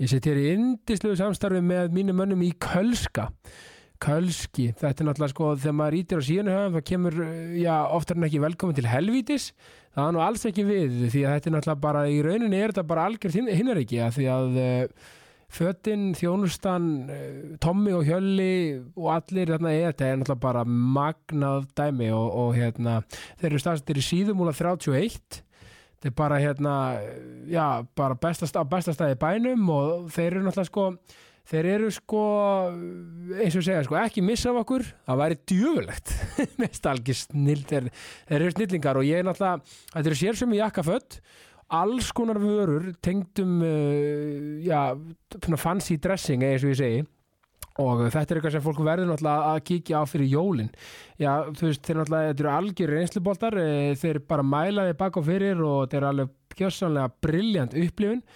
Ég set hér í indislegu samstarfi með mínum mönnum í Kölska. Kölski, þetta er náttúrulega sko þegar maður ítir á síðan höfum það kemur, já, oftar en ekki velkomin til helvítis. Það er nú alls ekki við því að þetta er náttúrulega bara, í rauninni er þetta bara algjörð hinnar ekki að því að uh, fötin, þjónustan, uh, Tommi og Hjölli og allir þarna er þetta er náttúrulega bara magnað dæmi og, og hérna, þeir eru staðstir í síðumúla 31 þetta er bara hérna já, bara bestast, bestastæði bænum og þeir eru náttúrulega sko þeir eru sko eins og segja sko, ekki missa af okkur. Það væri djöfulegt mest algjör snill þeir, þeir eru snillingar og ég er náttúrulega, þetta eru sér sem í jakkafött alls konar vörur tengdum uh, já, fancy dressing eins og ég segi og þetta er eitthvað sem fólk verður náttúrulega að kíkja á fyrir jólin. Já, þú veist, þeir náttúrulega, þetta eru algjör reynsluboltar, eh, þeir bara mælaði bak og fyrir og þetta er alveg kjössanlega brilljant upplifun.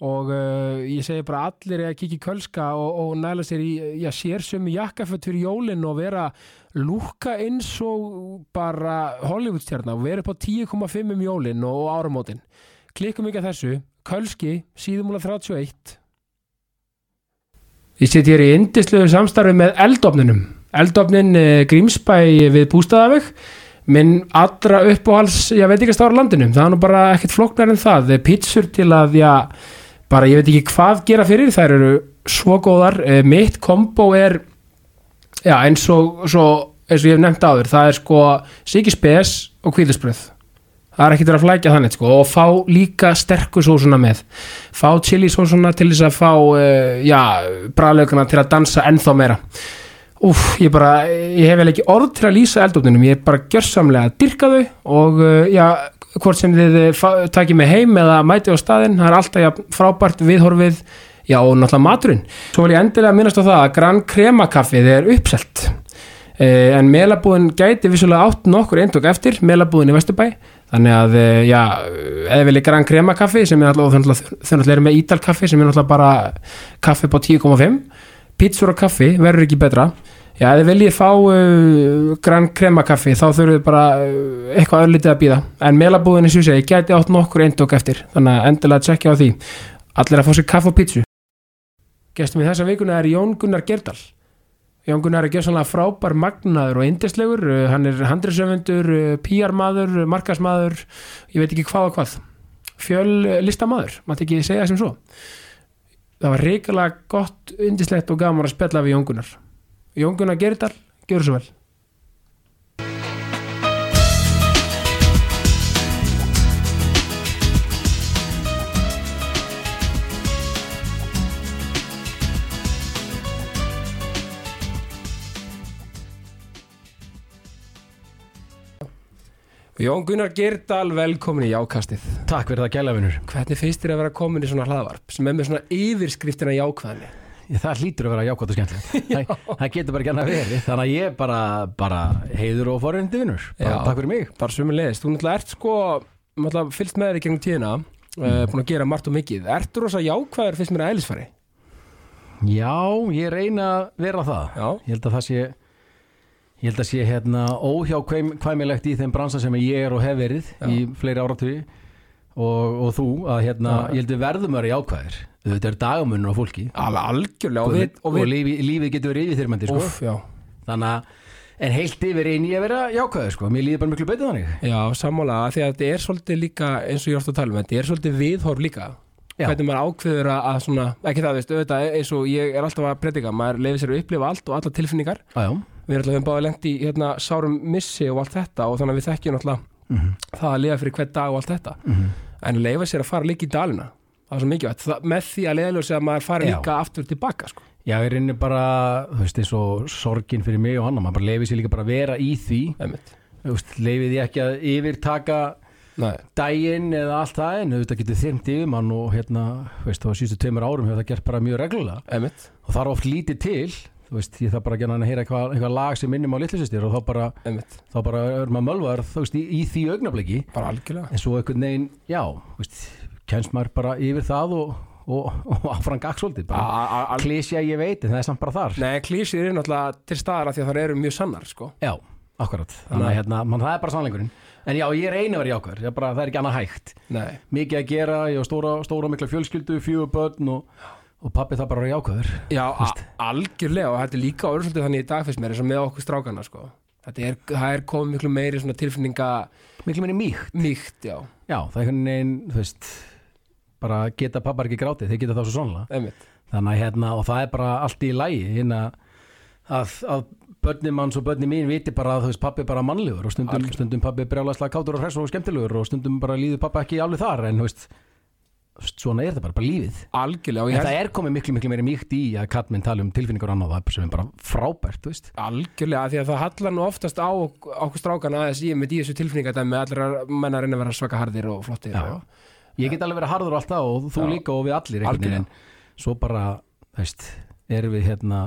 Og uh, ég segi bara allir að kíkja í kölska og, og næla sér í já, sér sömu jakkafött fyrir jólin og vera lúka eins og bara Hollywoodstjarnar og vera upp á 10,5 um jólin og, og áramótin. Klikkum ekki að þessu, kölski síðumúla 31 Ég set hér í indisluðu samstarfi með eldofninum. Eldofnin eh, Grímsbæ við Bústaðaveg. Minn allra uppáhals, ég veit ekki að stára landinu það er nú bara ekkert flokknar en það. Pítsur til að, já, bara ég veit ekki hvað gera fyrir, þær eru svo góðar, Eh, mitt kombo er já, eins og, svo, eins og ég hef nefnt áður, það er sko Siki Spes og Kvíðisbröð það er ekkert að flækja þannig sko, og fá líka sterku sósuna með. Fá chili sósuna til þess að fá uh, já, bræðlaugana til að dansa ennþá meira. Úf, ég bara, ég hef vel ekki orð til að lýsa eldofnunum, ég er bara gjörsamlega að dyrka þau og uh, já, hvort sem þið eh, takið mig heim eða mæti á staðinn, það er alltaf ja, frábært viðhorfið, já og náttúrulega maturinn. Svo vil ég endilega minnast á það að Gran Crema kaffið er uppselt en melabúðin gæti vissulega átt nokkur eindök eftir, melabúðin í Vesturbæ. Þannig að, eh, já, eða vilja Gran Crema kaffi sem er alltaf, þau náttúrulega eru með Ídal kaffi sem er náttúrulega bara kaffi på 10,5 pítsur og kaffi verður ekki betra. Já, ef þið viljið fá uh, grann kremakaffi þá þurfum við bara uh, eitthvað öllítið að býða en melabúðinni sem ég segi, gæti átt nokkur eindók eftir. Þannig að endilega tjekkja á því. Allir að fá sér kaffi og pítsu Gestum í þessa vikuna er Jón Gunnar Gerdal Jón Gunnar er gjössanlega frábær magnaður og indislegur uh, hann er handrisöfundur, uh, PR-maður markasmaður, ég veit ekki hvað og hvað. Fjöl listamaður maður ekki segja sem svo. Það var reikalega gott, indislegt og gaman að spella við Jón Gunnar. Jón Gunnar Gerdal, gjör svo vel Jón Gunnar Gerdal, velkomin í Jákastið. Takk fyrir það gælafinur Hvernig finnst þér að vera komin í svona hlaðvarp sem er með svona yfirskriftina jákvæðni? Það hlýtur að vera jákvæmt og skemmtilegt. Það, það getur bara ekki annað verið. Þannig að ég bara, bara heiður og forrindi vinnur. Takk fyrir mig. Bara sömu leiðist, þú náttúrulega ert sko náttúrulega fylgst með þér í gegnum tíðina uh, búin að gera margt og mikið. Ertu rosa jákvæður fyrst mér að eðlisfari? Já, ég reyna að vera það. Já, Ég held að það sé Ég held að sé hérna óhjákvæmilegt í þeim bransa sem ég er og hef verið í fleiri áratugi. Og, og þú að hérna, Já. ég held við verðum að vera jákvæðir. Þetta er dagamunur á fólki. Alveg algjörlega og, og, við, og, við, lífi, lífið getur verið yfir þyrmandi sko. Úff, já, Þannig að En heilt yfir einn ég að vera jákvæður sko. Mér líður bara miklu betur þannig. Já, sammála því að þetta er svolítið líka eins og ég orðið að tala um þetta er svolítið viðhorf líka. Já. hvernig maður ákveður að, að svona, ekki það veist, auðvitað eins og ég er alltaf að predika maður lefið sér að upplifa allt og alla tilfinningar. Já, já við erum alltaf báði lengt í hérna, sárum missi og allt þetta og þannig að við þekkjum alltaf Mhm. það að lifa fyrir hvern dag og allt þetta. Mhm. en leifa sér að fara líka í dalina. Það er svo mikilvægt, það, með því að leiðljósi að maður fari Já. líka aftur tilbaka sko. Já, ég reynir bara, þú veist, eins og sorgin fyrir mig og hann, maður bara leifir sér líka bara að vera í því, leifið ég ekki að yfirtaka daginn eða allt það en auðvitað getur þyrmt yfir mann og hérna, þú veist, á síðustu tveimur árum hefur það gert bara mjög reglulega. Og það er oft lítið til, þú veist, ég þarf bara að gera að heyra eitthvað, eitthvað lag sem minnum á litlisistir og þá bara, þá bara er maður mölvar, þú veist, í, í því augnabliki bara algjörlega. En svo einhvern veginn, já, þú veist, kemst maður bara yfir það og, og, og áfram gagsóldi, bara. Klísja ég veit, en það er samt bara þar. Nei, klísir eru náttúrulega til staðar af því að það eru mjög sannar sko. Já, akkurat, þannig að hérna, man, það er bara sannleikurinn. En já, ég vera jákvæður, ég bara, það er ekki annað hægt. Nei, Mikið að gera, ég á stóra, stóra mikla fjölskyldu, fjögur börn og og pappi það bara vera jákvæður Já, algjörlega og þetta er líka orðið svolítið þannig í dag fyrst mér eins og með okkur strákana sko. þetta er, það er komið miklu meiri svona tilfinninga miklu minni mýkt. Mýkt, já, já, það er einhvern veginn, þú veist bara geta pappar ekki grátið, þeir geta þá svo svonlega þannig að hérna, og það er bara allt í lægi hérna að, að börni manns og börni mín viti bara að þú veist pappi er bara mannlegur og stundum, stundum pappi er brjálæslega kátur og hress og skemmtilegur og stundum bara líður pappa ekki alveg þar en þú veist, svona er þetta bara, bara lífið. Algjörlega en ég það er komið miklu miklu meiri mýkt í að kallminn tala um tilfinningar og annað það sem er bara frábært, algjörlega því að það hallar nú oftast á ok- okkur strákana aðeins í með þessu tilfinningadæmi allir að menna að reyna að vera svaka harðir og flottir Já. og, ég get alveg verið harður og allt það og þú Já. líka og við allir en svo bara, veist, erum við hérna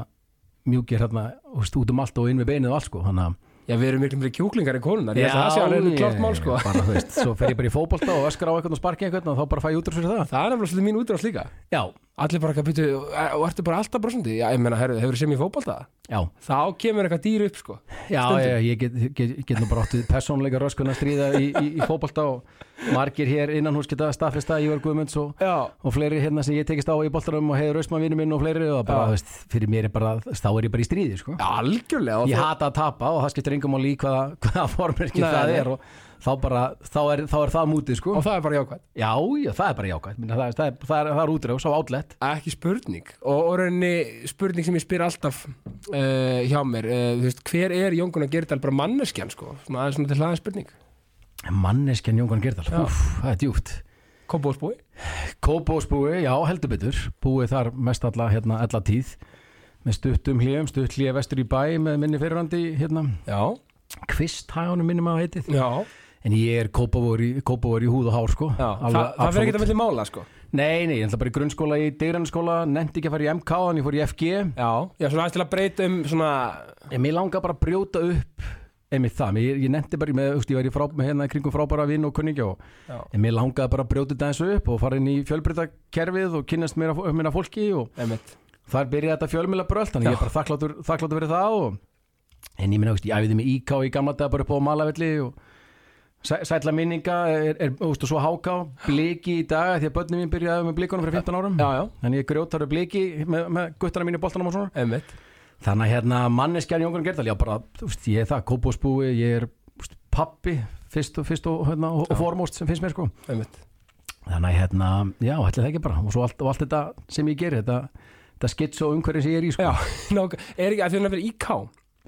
mjúkir hérna, veist, út um allt og inn við beinið og allt sko, þannig að já, við erum miklu meiri kjúklingar en konunnar ég held að það sé alveg ég- klart mál sko. bara, veist, svo fer ég bara í fótbolta og öskar á eitthvað og sparki eitthvað og þá bara fæ ég útrús fyrir það. Það er nefnilega svolítið mín útrás líka. Já, allir bara ekki að byrja og ertu bara alltaf brosandi? Já, ég meina, hefur sem í fótbolta? Já, þá kemur eitthvað dýr upp sko já ég, ég get, get, get nú bara áttið persónleika röskun að stríða í, í, í fótbolta og margir hér innan hús geta staðfesta Ívar Guðmunds og, já, og fleiri hérna sem ég tekist á í boltarum og heiður Rausmann minn og fleiri og bara, Já. veist, fyrir mér er bara, þá er ég bara í stríði sko. algjörlega og ég hata að tapa og það skiptir engum máli í hvaða, hvaða formmerki Nei, það er og þá bara, þá er, þá er það mútið sko. og það er bara jákvæmt já, já, það er bara jákvæmt það, er, það, er, það, er, það er útrá, svo átlet ekki spurning. Og, rauninni spurning sem ég spyr alltaf uh, hjá mér uh, þú veist, hver er Jón Gunnar Gerdal bara manneskjan sko, svona aðeins svona til hlaðan spurning. Manneskjan Jóngan Gerdal, Já. Úf, það er djúpt. Kópósbúi Kópósbúi, já, heldur betur. Búið þar mest alla, hérna, alla tíð. Með stuttum hljöfum, stutt hljöf vestur í bæ með minni fyrirhandi, hérna. Já, Kvisthagunum minnum að heitið. Já, en ég er kópavóri, kópavóri í húð og hár sko. Já. Alveg Þa, það absolutt. verður ekki að milli mála sko. Nei, nei, ég ætla bara í grunnskóla í Deyrannskóla, nefndi ekki að fara í MK en ég fór í FG já, já, svona aðeins til að breyta um svona en mér langar bara að brjóta upp einmitt það, mér, ég nefndi bara með, úst, ég var í frá, hérna í kringum frábæra vinn og kunningja og já, en mér langaði bara að brjóta þetta eins upp og fara inn í fjölbreytakerfið og kynnast mér að, að fólki og emitt þar byrjaði þetta fjölmjöla bröld þannig ég er bara þakkláttur, þakkláttur fyrir það og, en ég minna, ég æfiði mig íká í gamla dag bara upp á Malavelli og sætla minninga er, er úst, og svo háká, bliki í dag því að börnum mín byrjaði með blikunum fyrir 15 árum. Já, já, þannig ég grjótar bliki með, með guttana mínu í boltanum og svona. Emitt þannig að hérna manneskjan Jóngun Gerdal já bara, veist, ég er það, kópósbúi ég er úst, pappi fyrst og, fyrst og, hérna, og, formóst sem finnst mér sko. Emitt þannig að hérna, já, ætli það ekki bara. Og svo allt, og allt þetta sem ég gerir þetta, þetta skits og umhverju sem ég er í sko. Já, nák, er ekki, að því að það verður IK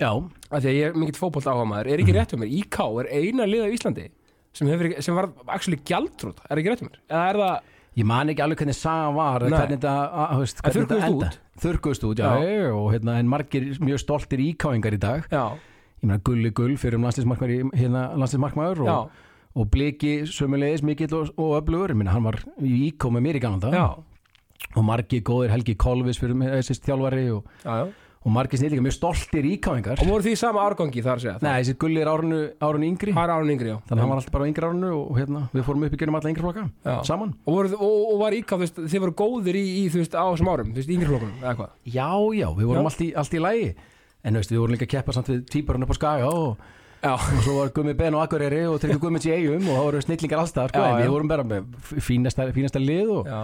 já, að því að ég er mikill fótbolt áhuga maður er ekki rétt um mér, IK er eina liða í Íslandi sem, hefur, ekki- sem var actually gjaldrútt, er ekki rétt um mér? Eða er það, ég man ekki alveg hvernig sagan var Nei. hvernig þetta, að, þú veist, En hvernig þetta þurrkuðust enda þurrkuðust út, já, Já. já. og hérna, en margir mjög stoltir íkáingar í dag. Já, ég meina gulli gull fyrir um landslismarkmaður í- hérna, landslismarkmaður og, og bliki sömulegis mikill og, og öflugur, ég meina hann var í íkó með mér í gangan það já, og margir góðir Helgi Kolvis fyrir mig, þessi þjálfari og, já, já. Og margir snillíka mjög stoltir íkáingar. Og voru því í sama árgangi þar segja Nei, þessi gulli er árunu, árunu yngri. Það er árun yngri, já. Þannig að hann var alltaf bara á yngri árunu og hérna, við fórum upp í gerum alla yngri flokka Já. saman. Og, voru, og, og var IK, þú veist, þið voru góðir í, í þú veist, á þessum árum, þú veist, yngri flokkunum eða hvað, Já, já, við vorum allt í, allt í lægi en þú veist, við vorum líka að keppa samt við típarinn upp á Skaga og, já, og svo var Gummi Ben og Akureyri og Tryggvi Gummins í eigum og það voru snillingar allstað sko, Já, en já. við vorum bara með fínasta, fínasta lið og já,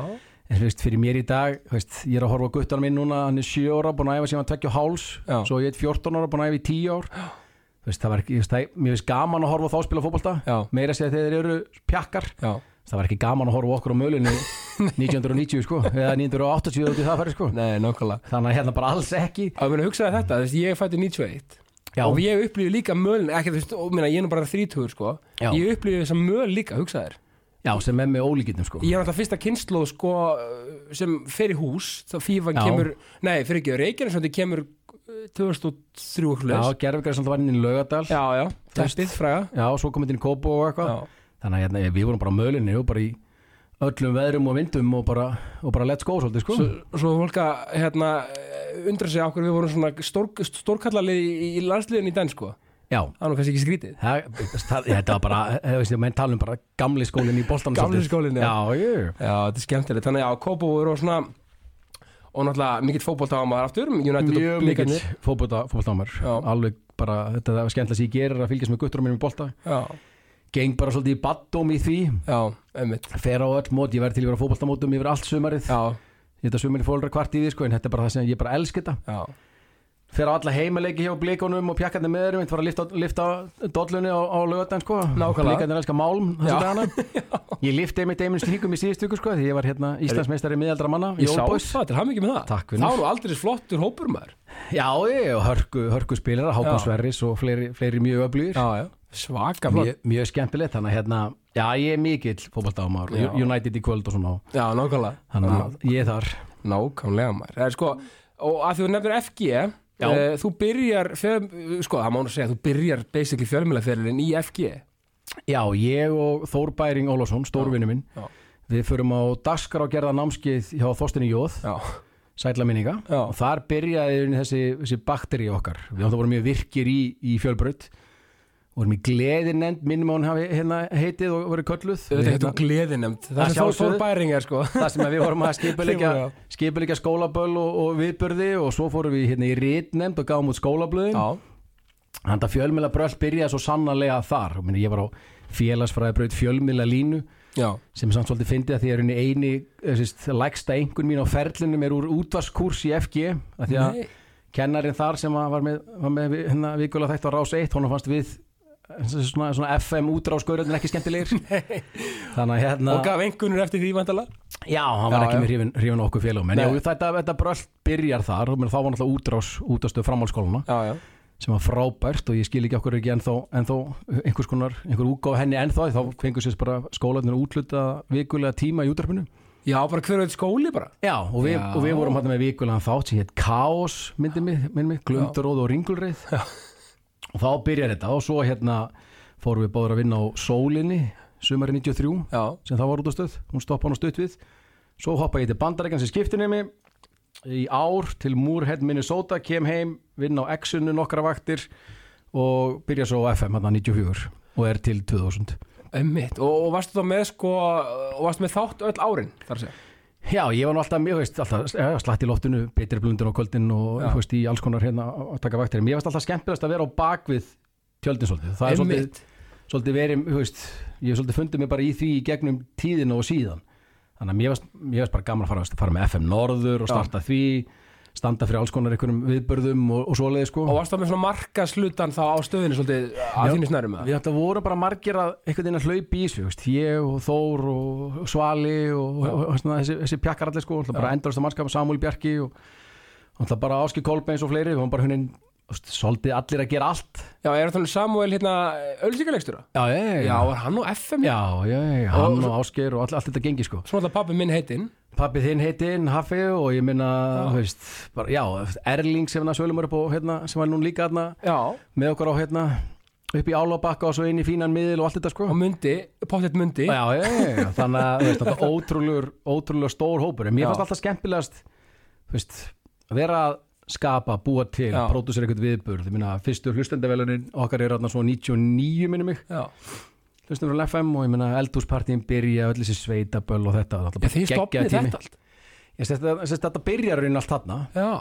en þú veist, fyrir mér í dag veist, ég er að horfa á guttan minn núna hann er 7 ára, búin að æfa síðan 2 háls Já. svo ég er 14 ára, búin að æfa í 10 ár. Veist, það var veist, það, mér finnst gaman að horfa á þá spila fótbolta Já. meira að segja þegar þeir eru pjakkar. Já. Það var ekki gaman að horfa okkur á mölunni 1990 sko, eða 1980 út í það færi sko, nei, nákvæmlega. Þannig að hérna bara alls ekki. Að meina hugsaði þetta, þú veist, ég fætti 91 Já. og ég upplýði líka mölin ekki, þú veist, og meina, ég er nú bara 30 sko. Já. ég upplýði þessa möl líka, hugsaðir Já, sem er með ólíkindum sko. Ég er alltaf fyrsta kynnslóð sko sem fer í hús, þá fífan Já. kemur nei, fyrir ekki, Reykjanesvöndi kemur uh, 2003 okkur Já, það var inn í Laugadal já, já, testið, fræga Já, svo komið inn í Kópo og eitthvað. Já, Þannig að hérna, við vorum bara á mölinni og bara í öllum veðrum og vindum og bara, og bara let's go svolítið sko. Svo, svo fólk að hérna, undra sig á hverju við vorum svona stór, stórkallalið í, í landsliðin í den sko Já, það nú kannski ekki skrítið. Þetta var bara, hefur veist, menn tala um bara gamli skólinn í boltanum Gamli skólinn, já. Já, já, Já, þetta er skemmtilegt, þannig að Kópó voru svona og náttúrulega mikill fótbolta á maður aftur United mjög og mikill blikarnir fótbolta, fótboltámar Já. Alveg bara, þetta er skemmtilega sem ég gerir að fylgjast með gutturum mínum í bolta. Já, Geng bara svolítið í baddóm í því. Já, einmitt. Fer á öll mót, ég verði til að vera á fótboltamótum yfir allt sumarið. Já, þetta sumir fólkar kvart í því sko en þetta er bara það sem ég bara elsk þetta Fer á alla heimaleiki hjá blikunum og pjakkarnir með þeirrum, þetta var að lifta, lifta dollunni á, á lögadaginn sko. Nákvæmlega. blikarnir elska málm Já. þessa dagana ég lifti einmitt einmitt slíkum í síðustu ykkur sko því ég var hérna Íslandsmeistari miðaldra manna í ég sá það, til hann ekki með það. Var nú aldrei flottur hópur maður. Já, ég, og hörku, hörku spilara, Hákon. Sverris og fleiri, fleiri mjög öflugir. Já, já, svaka flott. mjög, mjög skemmtilegt, þannig að hérna já, ég er mikill fótballtámar Já. United í kvöld og svona. Já, nákvæmlega. Þannig að ég er þar. Nákvæmlega maður. Það er sko, og að því þú nefnir FG. Uh, Þú byrjar, fjör, sko það má nú segja Þú byrjar basically fjölmjölaferilin í FG já, ég og Þór Bæring Ólafsson, stórvinni minn Já. við förum á daskar á gerða námskeið hjá Þorstinni Jóð. Já, sætla minninga. Já. og þar byrjaði þessi, þessi bakteri okkar. Við áttum að voru mjög virkir í, í fjölbraut vorum í gleði nefnd minnum hún hafi hérna heitið og verið kölluð. Þetta heitum hérna, gleðinemnd Það Að sem Þór sjálfsögðu. Þór Bæring er sko. Það sem við vorum að skipuleika skólaböll og, og viðbörði og svo fórum við hérna í rítnefnd og gáum út skólablöðin. Þannig að fjölmila bröll byrjaði svo sannarlega þar. Minni, ég var á félagsfræðibraut fjölmila línu já, sem samt svolítið fyndið að því að eini sérst, lægsta einhvern mín á ferlinum er úr útvarskurs í FG kennarinn þar sem var með, var með hérna vikulega þætt á rás 1 hún fannst við svona, svona FM útráskaurin ekki skemmtilegir. Hérna Og gaf einhvernur eftir því vantala já, hann var Já, ekki já. með hrifin, okkur félagum en já, þetta, þetta bröll byrjar þar menn, þá var náttúrulega útrás útastöð já sem var frábært og ég skil ekki okkur ekki ennþá, ennþá einhvers konar, einhver útgáð henni ennþá þá fengur sér bara skólanir útluta vikulega tíma í útarpinu Já, bara hver veit skóli bara. Já, og við, Já. Og við vorum hann með vikulegan þátt sem hétt Kaos, myndi mig, mig Glundaróð og Ringulreið. Og þá byrjar þetta og svo hérna fórum við báður að vinna á Sólinni sumari 93 Já, sem þá var út á stöð, hún stoppa hann á stutt við. Svo hoppa ég til bandarækjan sem skiptinemi í ár til Moorhead, Minnesota kem heim, vinna á X-unu nokkra vaktir og byrja svo á FM hann 94 og er til 2000 emmitt og, og varstu þá með sko og varstu með þátt öll árin þar að segja Já, ég var nú alltaf, ég veist, alltaf ja, slatt í loftinu, betri blundin á kvöldin og Já. þú veist, í alls konar hérna að taka vaktir. Mér varst alltaf skemmtilegast að vera á bakvið tjöldin svolítið. Það er svolítið, svolítið verið, þú veist, ég svolítið fundið mig bara í því í gegnum tíðina og síðan. Þannig að mér varst bara gaman að fara, fara með FM Norður og starta því, standa fyrir alls konar einhverjum viðbörðum og, og svoleiði sko. Og varstu þá með svona markaslutan þá á stöðinu svolítið að þínu snærum Við ætla voru bara margir að einhvern veginn að hlaupa í þessu, ég og Þór og Svali og, og, og svona, þessi, þessi pjakkar allir sko, bara endurist að mannskapa Samúl Bjarki og bara Áski Kolbeins og fleiri, við varum bara hunin svolítið allir að gera allt. Já, er það Samuel hérna Ölsíkalegstura? Já, ég, Já, var hann á FM? já, já, já, hann Og- og Ásgeir og allt, allt þetta gengi sko. Svona alltaf pappi minn heitinn. Pappi þinn heitinn, Haffi og ég minna, bara, já, Erling sem hann svölum er upp á, hérna, sem var nú líka hérna, Já, með okkur á, hérna, upp í Álabakka og svo inn í fínan miðil og allt þetta sko. Og mundi, pottet mundi. Já, já, já, já, þannig að veist, ótrúlegur, ótrúlegur stór hópur. En mér Já. fannst alltaf skemmtilegast veist, að vera að skapa, búa til, Já. pródusera eitthvað viðburð. Ég minna, fyrstu hlustendavelunin okkar er þarna svo 99 minnum mig. Hlustum frá FM og ég minna eldhúspartíin byrja öll þessi sveitaböll og þetta Já þið stopnið þetta allt. Ég sést þetta, sést þetta byrjar raunin allt þarna. Já,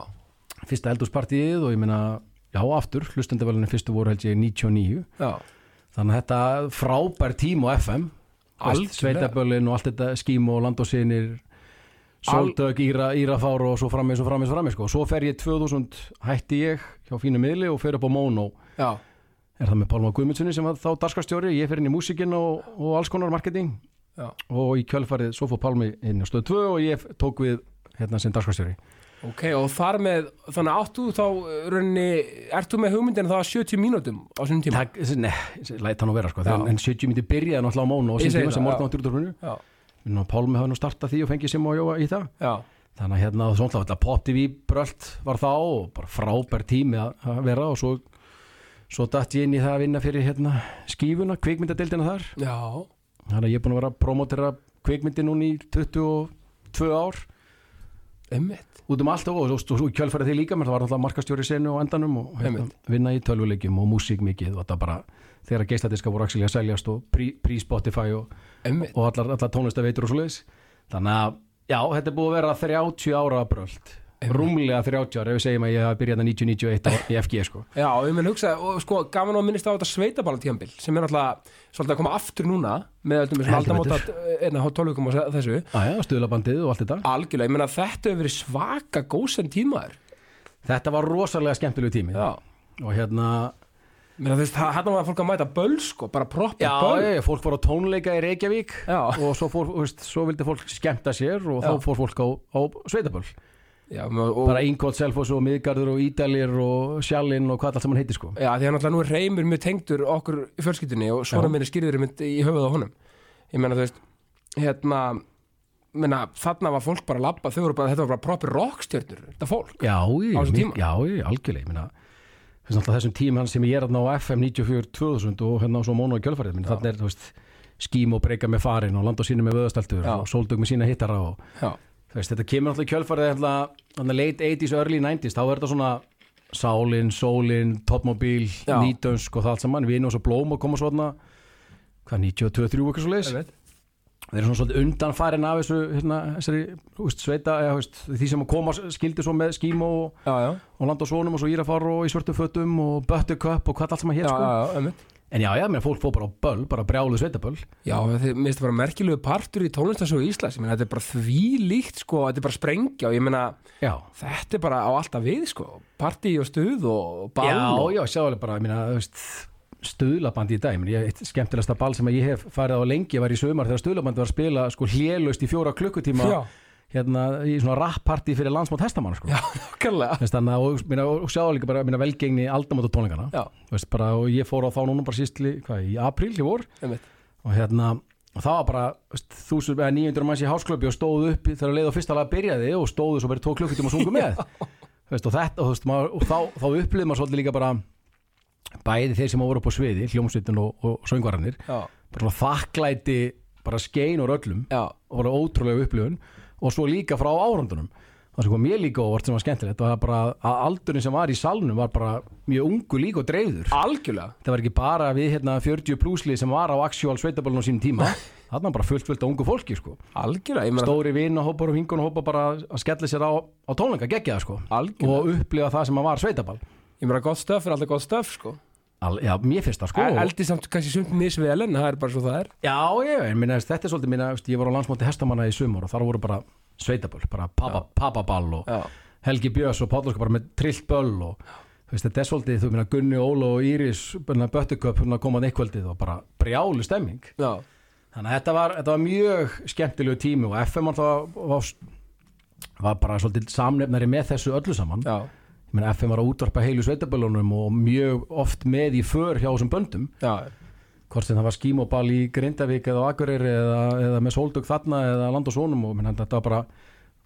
fyrsta eldhúspartíið og ég minna já, aftur, hlustendavelunin fyrstu voru held ég 99 já, þannig að þetta frábær tím á FM Algjörlega. sveitaböllin og allt þetta skím og land Sjóldög, Íra, Írafár og svo frammeins og frammeins og frammeins sko. Svo fer ég 2000, hætti ég hjá fínu miðli og fer upp á Mono. Já. Er það með Pálma Guðmundssoni sem var þá darskastjóri, ég fer inn í músikinn og, og alls konar marketing. Já. Og í kjöldfarið svo fór Pálmi inn á stöð 2 og ég tók við hérna sem darskastjóri. Ok, og þar með, þannig áttu þá eh, rauninni, ertu með hugmyndin þá 70 mínútum á svona tíma? Nei, læta hann að vera sko, Já. en 70 mínúti byrjaði náttúrulega á Mono og svona tíma sem morgun á 20. Ná, Pálmi hafði nú startað því og fengið Simó Jóa í það. Já. þannig að hérna svona þá potti við brölt var þá og bara frábær tími að vera og svo, svo dætt ég inn í það að vinna fyrir hérna, skífuna, kvikmyndadeildina þar. Já. þannig að ég er búin að vera að promotera kvikmyndi núni í 22 ár. Emmett út um allt og, og, og, og kjölfærið því líka mér það var alltaf markastjóri senu á endanum og hérna, vinna í tölvuleikjum og músík mikið og þetta bara þegar geistadiska voru að selja og príspotify prí og Emmitt, og allar, allar tónlistaveitur og svoleiðis. Þannig að já, þetta er búið að vera 30 ára bröld rúmlega 30 ára ef við segjum að ég hafi byrjað 1991 í FG sko. Já, ég menn hugsa, og sko, gaman að minnist á þetta sveitaballantíðanbill sem er alltaf svolítið að koma aftur núna með öllum þessum Heldur aldamóta einna há tólugum og þessu. Aja, stuðlabandið og allt þetta. Algjörlega, ég menna þetta hefur verið svaka góðsend tímaður. Þetta var rosalega skemmtilegu tími. Já, og hérna menna þú veist, það hann var fólk að mæta böl sko, bara proppa Já, böl ég, fólk fór á tónleika í Reykjavík Já. og svo, fór, veist, svo vildi fólk skemmta sér og Já. þá fór fólk á, á sveitaböll Já, og, og, bara Ingótt, Selfoss og Miðgarður og Ídalir og Sjallinn og hvað allt sem hann heiti sko Já, því að náttúrulega nú er reymur mjög tengdur okkur í fjölskyldunni og svona Já. minni skýrður í höfuð á honum ég meina þú veist hérna, meina, þarna var fólk bara að labba, þau voru bara, þetta var bara proper rockstjörnur þetta fólk, Já, ég, Á þessum tíma? já, ég, algjörlega ég að þessum tíma sem ég er þarna á FM 94 2000 og hérna á svo mónu og kjölfarið minna, þannig er þú veist skím og breyka með farin og land og sínu með vöðastaltur og sóldug með sína hittara og veist, þetta kemur alltaf í kjölfarið hérna, hérna late 80s, early 90s þá er þetta svona Sálin, Sólin, Topmobil, Já. Nýtönsk og það allt saman, við og svo blóm og koma svona hvað, 92-3 eitthvað svo veit þeir eru svona svolítið undanfærin af þessu hérna, þessari veist, sveita eða, veist, því sem að koma skildi svo með skím og, já, já, og land og svonum og svo írafár og í svörtu fötum og buttercup og hvað allt sem að hér sko. en já, já, mér fólk fór bara á böll, bara brjálu sveitaböll. Já þið minnst bara merkilegu partur í tónlistarsögu Íslands, ég meina þetta er bara því líkt sko, þetta er bara sprengja og ég meina þetta er bara á alltaf við sko. Partí og stuð og ball já, og, já, sjálega bara ég meina, þú veist, stuðlabandi í dag. Eitt skemmtilegasta ball sem ég hef farið á lengi var í sömar þegar stuðlabandi var að spila sko hlélust í fjóra klukkutíma já, hérna í svona rapparti fyrir landsmátt hestamann sko. og, og sjáðu líka bara minna velgengni aldamóta tónleikana. Já, Veist, bara, og ég fór á þá núna bara sístli í apríl í vor. Og hérna og það var bara veist, þúsund eða 900 manns í hásklöpi og stóðu upp þegar leið og fyrsta lag byrjaði og stóðu svo bara tvo klukkutíma og sungu með. Veist, og, þetta, og, veist, maður, og þá, þá upplýði maður svolítið líka bara bæði þeir sem voru upp á sviði hljómsveitin og, og söngvararnir já, bara þakklæti bara skein og öllum já, og bara ótrúlega upplifun. Og svo líka frá árundunum það sem kom mér líka óvart sem var skemmtilegt var bara að aldurinn sem var í salnum var bara mjög ungu líka og dreifður. Algjörlega. Það var ekki bara við hérna 40 plúsli sem var á actual sveitabölun á sínum tíma. Það var bara fullt fullt af ungu fólki sko. Algjörlega, stóri vinahópar og vingunahópar bara að skella sér á, á tónleika gegja það sko. Algjörlega, og upplifa það sem var sveitabal ég meina gott stöf er alltaf gott stöf sko. Al, já, mér finnst það sko. Eldi samt kannski sumt misvel en það er bara svo það er. Já, ég, minna, þetta er svolítið minna, ég var á landsmóti hestamanna í sumur og þar voru bara sveitaböl bara papa, papaball og já, Helgi Björns og Pállurska bara með trillt böll og veist, þetta er svolítið, þú minna Gunni, Óla og Íris Böttuköp komað neikvöldið og bara brjálu stemming. Já, þannig að þetta var, þetta var mjög skemmtilegu tími og FM alltaf var, var bara svolítið samnefnari með þessu öllu saman. Já, ég meina FM var að útvarpa heilu sveitaböllunum og mjög oft með í för hjá þessum böndum. Já, hvort sem það var skímobal í Grindavík eða Akureyri eða, eða með Sóldug þarna eða Land og Sónum og minna, þetta var bara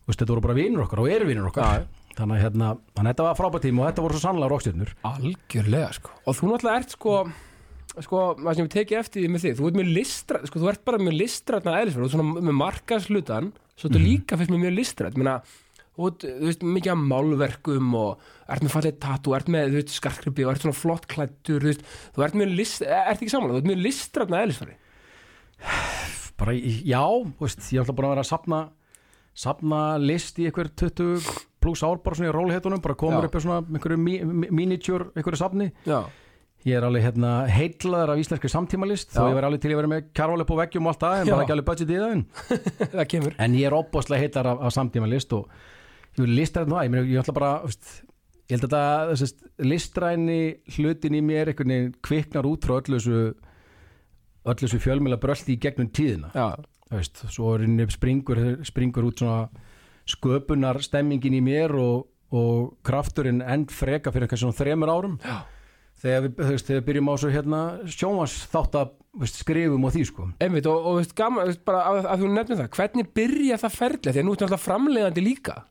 veist, þetta voru bara vinur okkar og eru vinur okkar. Þannig að hérna, að þetta var frábært tíma og þetta voru svo sannlega rockstjörnur. Algjörlega sko. Og þú náttúrulega ert sko sko, það sem ég tekið eftir því með þig þú ert með listra, sko, þú ert bara ert svona með markaslutan svo Mhm. þú líka fyrst mjög listrætt Meina, þú ert, þú veist, mikið af málverkum og ert með fallið tattu, ert með skarkripi og ert svona flott klættur þú þú ert með list, ert ekki samanlega þú ert með listrætna eðlisverði bara, já, þú veist, ég ætla bara að vera að sapna sapna list í einhver 20 pluss ár bara svona í rólihetunum bara komur Já. upp svona einhverju mi- mi- miniatúr einhverju safni. Já, ég er alveg hérna heitlaður af íslenski samtímalist þó ég var alveg til að vera með kjarval upp á veggjum og allt það en Já. bara ekki alveg budget í það en ég er opbáslega heitlar af, af samtímalist og listra þetta ég, meina, ég ætla bara veist, ég held að þetta þessast, listræni hlutin í mér einhvern veginn kviknar út frá öllu þessu öllu þessu fjölmjöla bröldi í gegnum tíðina. Já, veist, svo er henni springur, springur út svona sköpunar stemmingin í mér og, og krafturinn end freka fyrir kannski svona þremur árum. Já, þegar við, veist, þegar við byrjum á svo hérna sjómas þátt að skrifum og því sko. Einmitt og, og veist, gaman, veist, bara að, að þú nefnir það hvernig byrja það ferli, því að nú ertu alltaf framleiðandi líka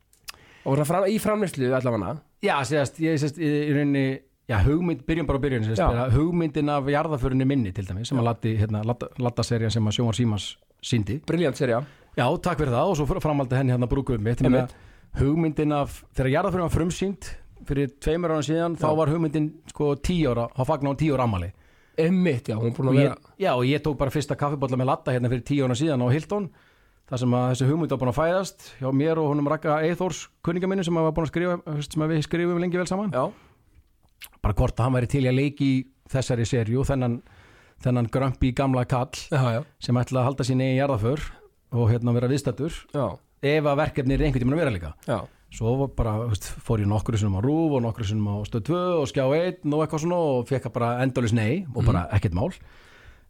og fram, í framleyslu allavega. Já, sérst, ég sérst í, rauninni já, hugmynd, byrjum bara á byrjun Já. bara, hugmyndin af jarðaförinni minni til dæmis sem að lati, hérna, lattaserja sem að sjómar símas síndi briljant serja Já, takk fyrir það og svo framaldi henni hérna brúkuð mitt hugmyndin af, þegar jarðaförin var frumsýnd fyrir tveimur ára síðan, þá Já. var hugmyndin sko tíu ára, þá fagnar hún tíu ára ammali Emmitt, já, hún er búin að vera já, og ég tók bara fyrsta kaffibólla með latta hérna fyrir tíu ára síðan á Hilton þar sem að þessi hugmynd var búin að fæðast hjá mér og honum Raka Eithors kunninga minni sem að að sem að við skrifum lengi vel saman. Já, bara hvort að hann væri til í að leiki þessari serju þennan, þennan grömpi gamla kall já, já, sem ætla að halda sín eigin jarðaför og hérna vera viðstættur ef að verkefni er einhvern tímann að vera líka. Já. svo bara, veist, fór ég nokkru sinnum á Rúf og nokkru sinnum á Stöð 2 og Skjá 1 og eitthvað svona og fekk bara endalus nei og bara ekkert mál.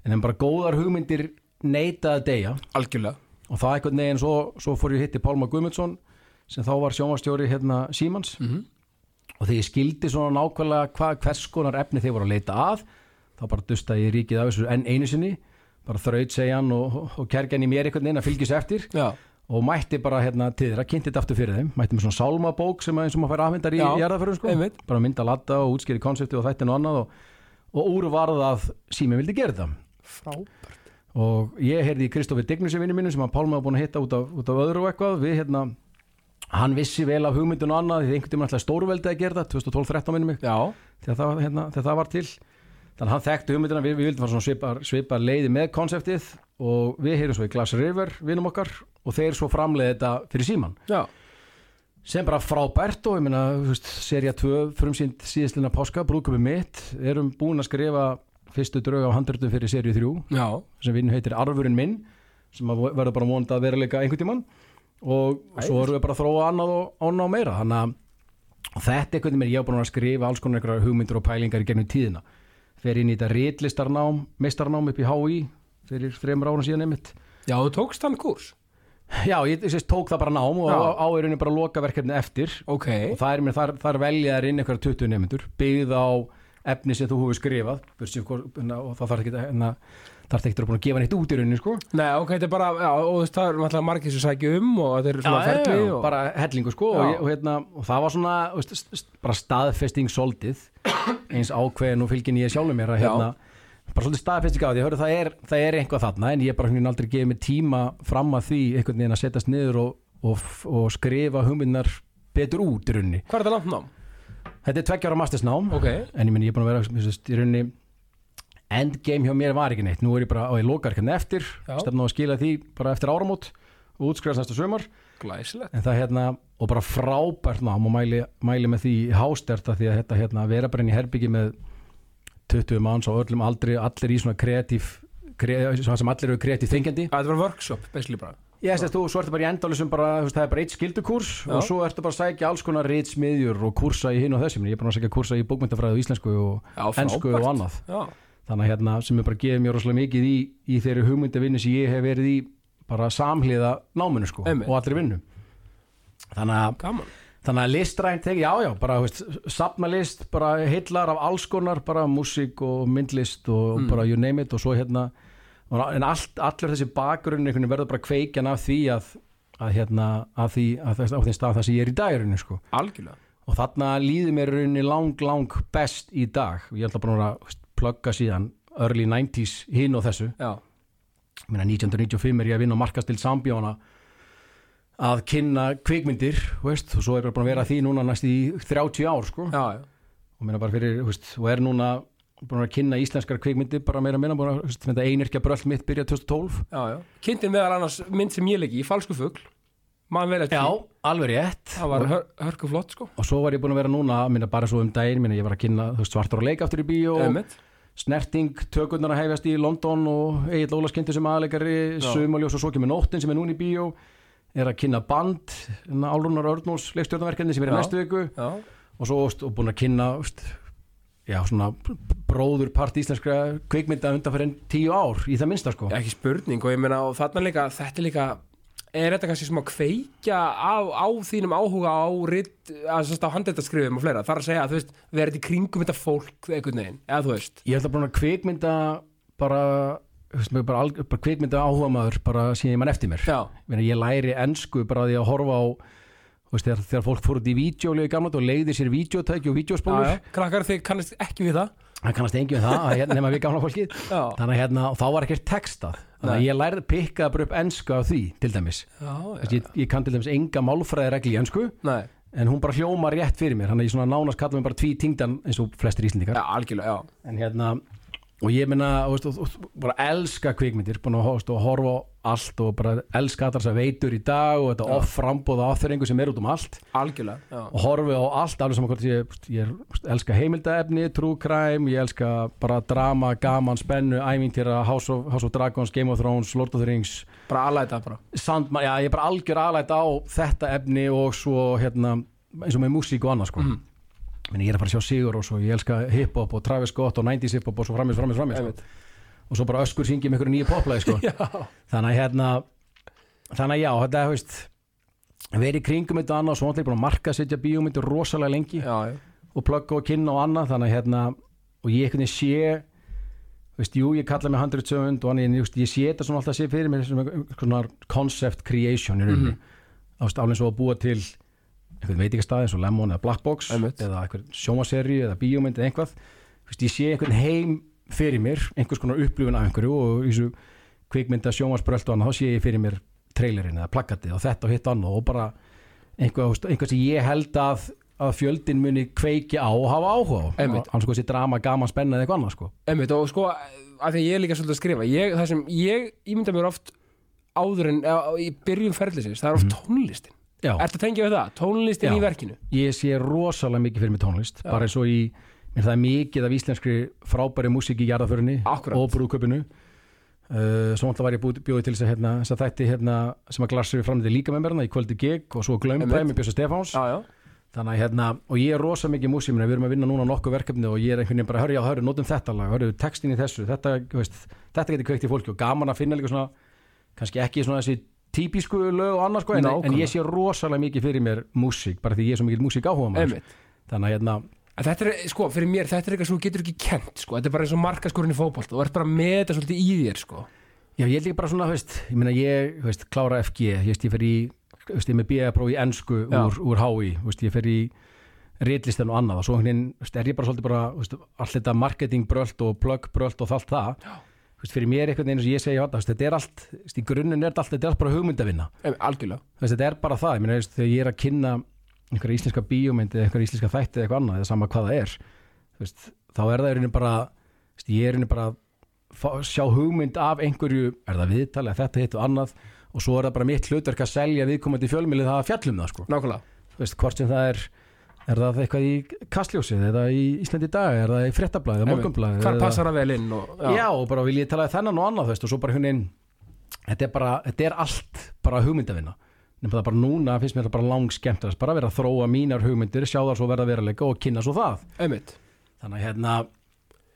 En en bara góðar hugmyndir neita að deyja. Algjörlega. Og það eitthvað neginn svo, svo fór ég hitti Pálma Guðmundsson sem þá var sjónvastjóri hérna Símans. Mhm. og þegar ég skildi svona nákvæmlega hva, hvers konar efni þeir voru að leita að þá bara dusta ég ríkið af þessu enn einu sinni. Bara þraut segja hann og, og, kergjan í mér einhvern veginn að fylgjast eftir. Já, og mætti bara hérna til þeirra, kynnti þetta aftur fyrir þeim. Mætti með svona sálmabók sem að eins og maður fær afhendar í Já, jarðaförun sko, einmitt. bara mynda latta og útskýri konsepti og þættin og annað og, og úr varð að sími vildi gera þetta. Frábært. Og ég heyrði í Kristoffer Dignusi vinnu mínu sem að Pálma var búin að hitta út af, út af öðru og eitthvað. Við hérna, hann vissi vel af hugmyndun og annað því einhvern tímann ætlaði stórveldi að gera þetta 2012-13 minnum mig. Þegar það, hérna, þegar það var til. Þannig að hann þekkti hugmyndina, við, við vildum fara svipar, svipar leiði með konseptið. Og við heyrum svo í Glass River vinnum okkar og þeir svo framleiði þetta fyrir síman já, sem bara frábært og ég veist, serja 2 frumsýnd síðastlina páska, brúðköpi mitt. Erum búin að skrifa fyrstu drög á handröndum fyrir serju 3 já, sem vinn heitir Arfurinn minn sem verður bara vonandi að vera líka einhvern tímann. Og svo erum við bara að þróa annað og annað og meira. Þannig að þetta er einhvern veginn ég hef búin að skrifa alls konar einhverjar hugmyndur og pælingar í gennum tíðina. Fer inn í þetta ritlistarnám meistarnám upp í HÍ fyrir þreymur ára síðan einmitt. Já, þú tókst hann kurs. já, ég sést, tók það bara nám og á, á er henni bara loka verkefni eftir. Ok, og það er mér, þar, þar velja þær inn einhverjar 20 nefndur byggð á efni sem þú hefur skrifað hvort- hérna, og það þarf ekki að hérna, þarf ekki að búin að gefa neitt út í rauninni sko. Nei, ok, þetta er bara, já, og það er náttúrulega margir sem sækja um og þetta er svona já, ferli já, og... bara hellingu sko og, og, hérna, og það var svona st- st- bara staðfesting soldið eins ákveðin og fylgin ég sjálfur mér að hérna, bara svolítið staðfesting á því hörðu, það, er, það er einhvað þarna en ég bara hérna aldrei gefið mig tíma fram að því einhvern veginn að setjast niður og, og, og skrifa hugmynnar betur út í rauninni. Hvað er þetta langt nám? Þetta er tveggjára mastersnám Ok, en ég minn ég er búin að vera veist, í rauninni endgame hjá mér var ekki neitt. Nú er ég bara á ég lokar hérna eftir stefna á að skila því bara eftir áramót og útskrifast næsta glæsilegt. en það hérna og bara frábært nám og mæli, mæli með því hásterta því að þetta hérna vera bara inn í herbyggi með 20 manns og öllum aldrei allir í svona kreatív kre, sem allir eru kreatív þengjandi. Þetta var workshop, basically bara. Ég veist að þú svo ertu bara í endalusum bara, þú veist, það er bara eitt skildukurs og svo ertu bara að sækja alls konar ritsmiðjur og kursa í hinn og þessum ég er bara að sækja kursa í bókmyndafræði og íslensku og Já, ensku og annað. Já, þannig að hérna sem er bara gefið mér rosalega mikið í, í þeirri hugmyndavinnu sem ég hef verið í bara samhliða náminu sko Einmitt. og allir vinnu. Þannig að, þannig að listrænt teki, já já, bara þú veist, sapnalist, bara heillar af alls konar, bara músík og myndlist og Mm. bara you name it og svo hérna, en allt, allur þessi bakgrunn verður bara kveikjan af því að, að hérna, að því, að þess, á þeim stað það sem ég er í dagurinn sko Algjörlega. og þarna líður mér rauninni lang, lang best í dag og ég ætla bara að plugga síðan early 90s hinn og þessu meina 1995 er ég að vinna á markastil Sambjóna að kynna kvikmyndir veist, og svo er bara búin að vera því núna næst í 30 ár sko. já, já. og, fyrir, veist, og er núna búin að kynna íslenskar kvikmyndir bara meira minna búin að þetta einirkja bröll mitt byrja 2012 já, já. Kynntin meðal annars mynd sem ég leiki í Falsku eftir því. alveg rétt Það var hör, hörku flott sko og svo var ég búin að vera núna minna, bara svo um daginn, minna, ég var að kynna svartur og leik aftur í bíó Einmitt. snerting, tökurnar að hefjast í London og Egil Ólaskyndi sem aðleikari Já. sumaljós og svo kemur nóttin sem er núna í bíó er að kynna band Álrunar Örnús leikstjórnverkefni sem er í Já. næstu viku Já, og svo búin að kynna já, svona bróður part íslenskra kvikmynda undan fyrir tíu ár í það minnsta sko. Ekki spurning og ég meina og þarna líka, þetta líka er þetta kannski sem að kveikja á, á þínum áhuga á rit, að sérst á handreitarskrifum og fleira, þar að segja að þú veist verið í kringum þetta fólk einhvern veginn, eða þú veist? Ég ætla búin að kvikmynda bara, veist, bara, alg- bara kvikmynda áhuga maður bara síðan ég mann eftir mér. Já, Ég læri ensku bara því að horfa á veist, þegar, þegar fólk fór út í vídeolegu í gamla og leiði sér vídeotæki og já, krakkar þið kannast ekki við það? Það kannast engi við það, að hérna, nema við gamla fólkið. Já, þannig að hérna, þá var ekkert textað. Þannig að ég lærði pikkaði bara upp ensku af því til dæmis, já, já. ég, ég kann til dæmis enga málfræðiregli í ensku Nei, en hún bara hljóma rétt fyrir mér. Þannig að ég svona nánast kalla mig bara tví tingdan eins og flestir íslendingar. Já, algjörlega, já. En hérna, og ég minna, bara elska kvikmyndir, búin að hóst og horfa á allt og bara elska allar þess að veitur í dag og þetta off frambóða áþreiningu sem er út um allt algjörlega já. og horfi á allt, alveg saman hvort ég, ég elska heimildaefni, true crime ég elska bara drama, gaman, spennu ævintýra, House of, House of Dragons Game of Thrones, Lord of the Rings bara aðlæta bara Sandman, já, ég er bara algjör aðlætt á þetta efni og svo hérna, eins og með músík og annað sko. Mhm. Meni, ég er að fara að sjá Sigur og svo ég elska hip-hop og Travis Scott og 90s hip-hop og svo framins, framins, framins sko. Og svo bara öskur syngi með einhverju nýju poplæði sko. þannig að hérna þannig að já, þetta er veist, verið kringum þetta og annað og svo náttúrulega marka setja bíómyndir rosalega lengi já, og plugga og kynna og annað þannig að hérna og ég veginn sé veist, jú, ég kalla mig 100 sögund og annað, ég, ég sé þetta svona alltaf sé fyrir mér svona concept creation í rauninni, mm -hmm. ást alveg svo að búa til einhvern veitingastæði eins og Lemon eða Black Box Einmitt. eða einhvern sjómaseri eða bíómynd eða einhvað veist, ég sé einhvern heim fyrir mér einhvers konar upplifun af einhverju og í þessu kvikmynda sjómasbröld og annað þá sé ég fyrir mér trailerinn eða plakatið og þetta og hitt annað og bara einhvað, einhvað sem ég held að að fjöldin muni kveiki á og hafa áhuga á. Annars sko þessi drama, gaman, spenna eða eitthvað annað sko. Og sko, að því ég er líka svolítið að skrifa ég, það sem ég ímynda mér oft áður en eða, í byrjun ferðlisins það er oft tónlistin Ertu að tengja við það? Tónlistin í verkinu? Ég sé rosalega mikið fyrir mig tónlist. Já. bara eins og í, mér það er mikið af íslenskri frábæri músík í jarðaförinni Akkúrat. og brúðköpinu uh, svo alltaf var ég bjóðið til þess að hérna, þætti hérna, sem að glassir framöndi líka með mér hérna, í kvöldi gig og svo glömbæði með Bjössa Stefáns. Já, já, þannig að hérna, og ég er rosa mikið músík við erum að vinna núna nokkuð verkefni og ég er einhvern veginn bara, hörru, já, hörru, notum þetta lag hörru, textin í þessu, þetta, veist, þetta getur kveikt í fólki og gaman að finna líka svona kannski ekki svona þessi típisku lög og annars sko, en, en ég sé rosalega mikið fyrir mér músík, bara því ég er svo mikið músík áhuga maður þannig að hérna, En þetta er, sko, fyrir mér, þetta er eitthvað sem þú getur ekki kent, sko, þetta er bara eins og markaskorinn í fótbolt þú ert bara með þetta svolítið í þér, sko. Já ég líka bara svona, veist ég meina ég, veist, klára FG ég veist, ég fer í, veist, ég með BA-próf í ensku Já. úr, úr HÍ, veist, ég fer í ritlistan og annað. Og svo þú veist, er ég bara svolítið bara, veist, allt þetta marketing brölt og plug brölt og allt það. Já. Veist, fyrir mér einhvern veginn eins og ég segja þetta, er allt, veist, í grunninn er þetta allt, þetta er allt bara hugmyndavinna, þetta er bara það, ég meina, veist, þegar ég er að kynna einhverja íslenska bíómyndi eða einhverja íslenska þætti eða eitthvað annað, eða sama hvað það er veist, þá er það í rauninni bara ég er í rauninni bara að sjá hugmynd af einhverju, er það viðtal eða þetta hitt og annað og svo er það bara mitt hlutverk að selja viðkomandi fjölmili það að fjallum það sko, hvort sem það er er það eitthvað í kastljósið? Eða í Íslandi dag, er það í fréttablaði eða morgunblaði Hvar passar það vel inn og, já. og bara vil ég tala þennan og annað veist, og svo bara hún þetta er bara, þetta er allt bara hugmyndavinna. Nefnum það bara núna finnst mér það bara lang skemmtilegast bara vera að þróa mínar hugmyndir sjá það svo verða veruleika og kynna svo það. Einmitt. Þannig að hérna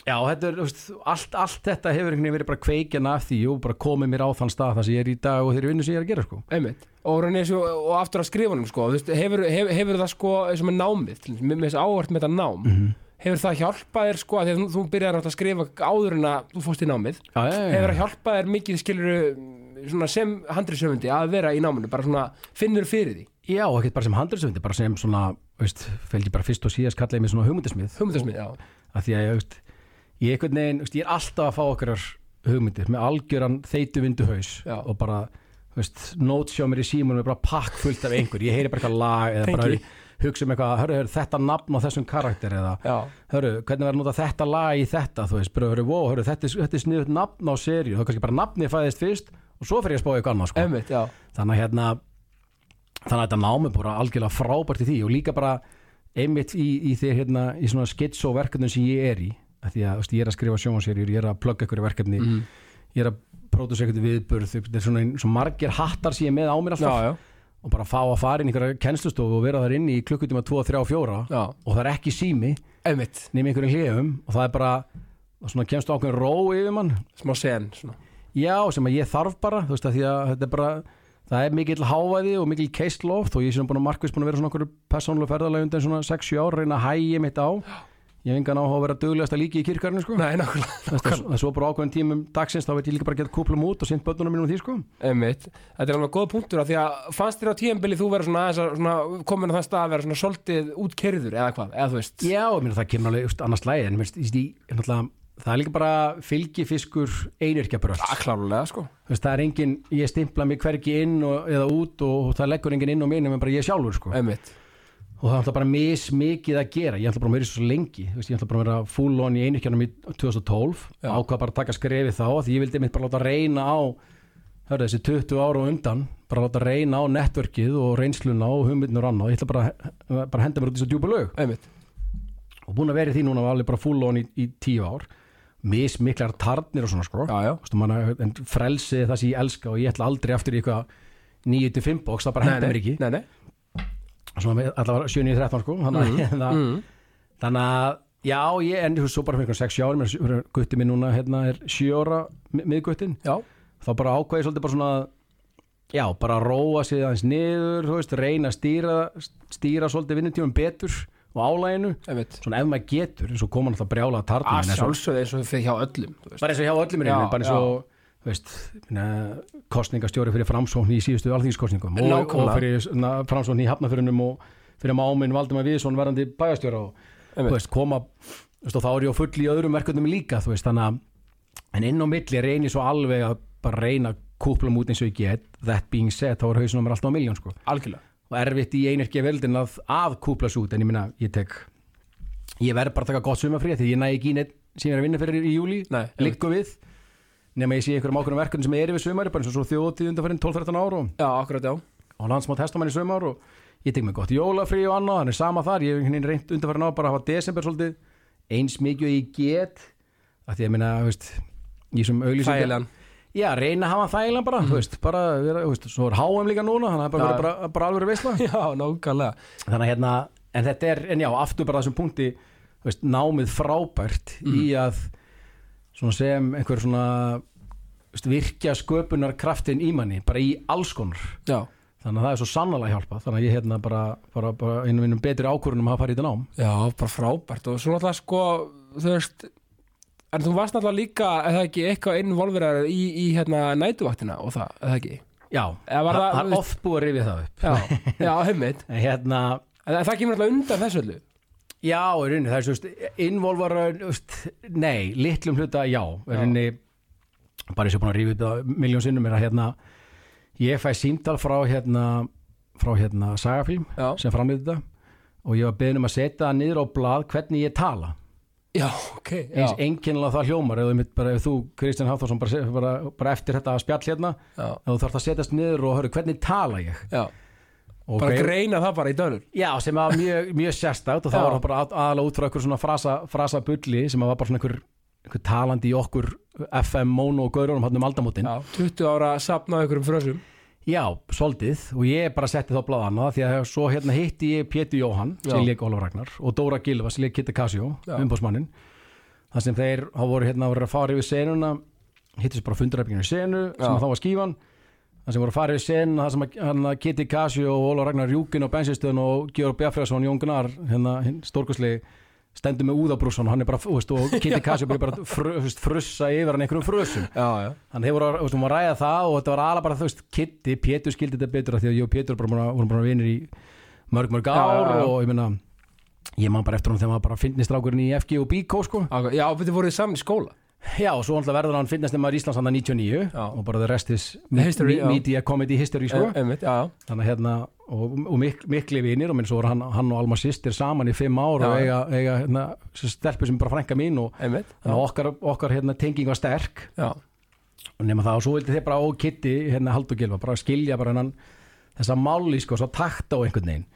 já, þetta er, veist, allt, allt þetta hefur einhvern veginn verið bara kveikjan af því og bara komið mér á þann stað þar sem ég er í dag og þeirri vinnu sem ég er að gera sko. Einmitt. Og, eins og, og aftur að skrifunum, sko, veist, hefur, hefur, hefur það, sko, eins og með námið, með þessi áhvert með þetta nám. Mhm. Hefur það hjálpað þér, sko, að þú, þú byrjar að skrifa áður en að þú fórst í námið. Já, já, já, Hefur það hjálpað þér mikið, skilur, svona sem handriðsöfundi að vera í náminu, bara svona, finnur fyrir því? Já, og ekkert bara sem handriðsöndi bara sem svona, veist, fældi bara fyrst og síðast kallaði mig svona hugmyndasmið Hugmyndasmið, já. Að því að ég, ég einhvern veginn, ég er alltaf að fá okkar hugmyndir með algjöran þeitu vindu haus Já. og bara, nót sjá mér í símunum er bara pakk fullt af einhver, ég heyri bara eitthvað lag eða bara hugsa um eitthvað, hörru, hörru, þetta nafn á þessum karakter eða, hörru, hvernig verður nota þetta lag í þetta, þú veist, bara, hörru, wow, hörru, þetta er, er sniðut nafn á seríu, þá kannski bara nafnið fæðist fyrst og svo fer ég að spá í eitthvað annað, sko. Einmitt, þannig að hérna þannig að þetta námi bara algjörlega frábært í því og líka bara einmitt í, í því hérna í svona skitso verkefnum sem ég er í að því að ég er að skrifa sjónvarsýrjur, ég er að plugga ykkur verkefni, mm. ég er að pródúsa ykkur viðburð, þetta er svona, svona margir hattar sem ég er með á mér Já, alltaf. Já, og bara fá að fara inn í einhverja kennslustofu og vera þar inni í klukkutíma 2, 3 og 4 já, og það er ekki sími. Nefnir einhverjum hliðum. Og það er bara og svona kemst ákveðin ró yfir mann. Smá sen, svona. Já, sem að ég þarf bara, þú veist að því að þetta er bara, það er mikill hávæði og mikill keistloft og ég sem búin að markvist búin að vera svona okkur persónulega ferðalega undan svona 6-7 ár, reyna að hægja mitt á ég hef engan á að vera duglegasta líki í kirkarinu sko. Nei, nákvæmlega það er svo bara ákveðin tímum dagsins þá veit ég líka bara að geta kúplum út og sint börnunum mínum því sko. Einmitt, þetta er alveg góð punktur af því að fannst þér á tíðanbili þú vera svona, að- svona komin á þann stað að vera svona soltið útkerður eða hvað, eða þú veist Já, ég meina það kemur alveg just, annars lægi en minnst, í, náttúrulega, það er líka bara fylgifiskur einirkjabröld að klárulega sko það er engin, ég stimpla mig hvergi inn og, eða út og það leggur engin inn á mig nema bara ég sjálfur sko. Og það er alltaf bara mismikið að gera. Ég ætla bara að vera í svo lengi. Veist, ég ætla bara að vera full on í einirkjörnum í 2012 Já. ákvað bara að taka skrefi þá því ég vildi mitt bara láta reyna á hörðu, þessi 20 ára og undan bara láta reyna á networkið og reynsluna og hugmyndinu og annað. Ég ætla bara, bara að henda mér út í svo djúpa lög einmitt. Og búin að vera í því núna alveg bara full on í, í 10 ár. Mismiklar tarnir og svona sko. Já, veist, manna, frelsi það sem ég elska og ég ætla aldrei aftur í eitthvað 9-5 box, það bara henda mér ekki. Nei, nei svona allavega 7-13 sko þannig að hérna, mm. þannig að já, ég enn svo bara fyrir 6 ári gutti minn núna hérna er 7 ára mi- miðguttin, þá bara ákvæði svolítið bara svona já, bara róa sig aðeins niður, veist, reyna að stýra stýra svolítið vinnutímum betur og álæginu, svona ef maður getur eins og koma náttúrulega brjála að tarna Að sjálfsögðu eins og þið hjá öllum bara eins og hjá öllum bara eins og veist, kostningastjóri fyrir framsókn í síðustu alþýðskostningum og, og fyrir na, framsókn í hafnafyrunum og fyrir máminn Valdimar Viðsson verandi bæjastjóra og veist, koma veist, og þá er ég á full í öðrum verkefnum líka veist, að en inn á milli reynir svo alveg að bara reyna að kúpla mút eins og ég get. That being said, þá er mér alltaf á miljón sko. Algjörlega. Og erfitt í einirkja veldin að, að kúpla svo út en ég minna, ég tek ég verð bara að taka gott sumafrið því ég næ ekki í neitt sem ég er að vinna fyrir í júli liggu við nema ég sé einhverjum ákveðum verkefni sem er yfir sumari bara eins og svo þjóðtíð undanfærin 12-13 ár og, Já, akkurat já. Og landsmátt hestamann í sumar og ég tek mig gott jólafrí og annað þannig sama þar, ég hef einhvern veginn reynt undanfærin á bara að hafa desember svolítið eins mikið og ég get að því að minna, veist ég sem auglýsingar Þægilegan. Já, reyna að hafa þægilega bara, þú veist, bara, vera, þú veist, svo er HM líka núna, þannig að það er bara, bara, bara alveg veistla Já, nákvæmlega. Þannig að hérna, en þetta er, en já, aftur bara þessum punkti, þú veist, námið frábært í að svona sem einhver svona virkja sköpunar kraftin í manni, bara í alls konar. Já, þannig að það er svo sannlega hjálpa þannig að ég hérna bara, bara, bara einu minnum betri ákvörunum að fara í þetta nám. Já, bara frábært. Og svo náttúrulega sko, þú veist en þú varst náttúrulega líka, eða ekki eitthvað involverar í, í hérna nætuvaktina og það, eða ekki? Já, Eða það það- það er oft búið að rifja það upp. Já, já, heimitt en hérna, En það kemur náttúrulega undan þessu öllu já, í rauninni það er svo, involvar nei, litlum hluta, já, í rauninni bara eins og búin að rífa upp það miljón sinnum er að hérna ég fæ símtal frá hérna frá hérna Sagafilm Já, sem framlýði þetta og ég var beðin um að setja það niður á blað hvernig ég tala. Já, ok já, eins einkennilega það hljómar ef, bara, ef þú Kristján Hafþórsson bara, bara, bara eftir þetta spjall hérna þú þarfst að setjast niður og höru hvernig tala ég? Já. Og Bara greina það bara í dönur já sem var mjög, mjög sérstætt og það var bara að- aðalega út frá einhver svona frasa, frasa bulli sem var bara svona einhver, einhver talandi í okkur FM mono og gaurunum hann um aldamótin. Já, 20 ára sapna ykkur um frösum. Já, svolítið og ég bara setti þá bláðan því að svo hérna hitti ég Pétur Jóhann sem leik Ólaf Ragnar og Dóra Gilva sem leik Kitta Casio, Já. umbóðsmannin þar sem þeir hafa voru hérna að fara yfir senuna hittist bara funduræfinginu senu sem þá var skífan þar sem voru að fara yfir senuna þar sem að Kitti Casio og Ólaf Ragnar Júkin á bensinstöðun og Georg Bjarfræðsson, Jón Gunnar hérna stórkursli stendur með úðabrússon hann er bara, veist, og Kitti Casio byrja bara að fru, veist, frussa yfir hann einhverjum frusum. Já, já. Þannig hefur þú veist, hún var að ræða það og þetta var alveg bara, þú veist, Kitty, Pétur skildi þetta betur því að ég og Pétur vorum bara vinir í mörg, mörg ár Já, og ég meina, ég man bara eftir hún þegar maður bara finnistrákurinn í FG og BK, sko. Já, við þið voruð saman í skóla Já, og svo verður hann finnistnumar Íslands hann 99 Já. og bara the rest is History, media comedy history, sko. Eh, Einmitt, Þannig að hérna, og, og mik mikli vinir og minn svo voru hann, hann og Alma sýstir saman í fimm ár Já, og eiga, eiga hérna, stelpu sem bara frænka mín og Einmitt að okkar, okkar hérna, tenging var sterk. Já, og nema það og svo vildi þeir bara og Kitty hérna Haldur Gilva bara skilja bara hennan þessa máli sko, svo takta á einhvern veginn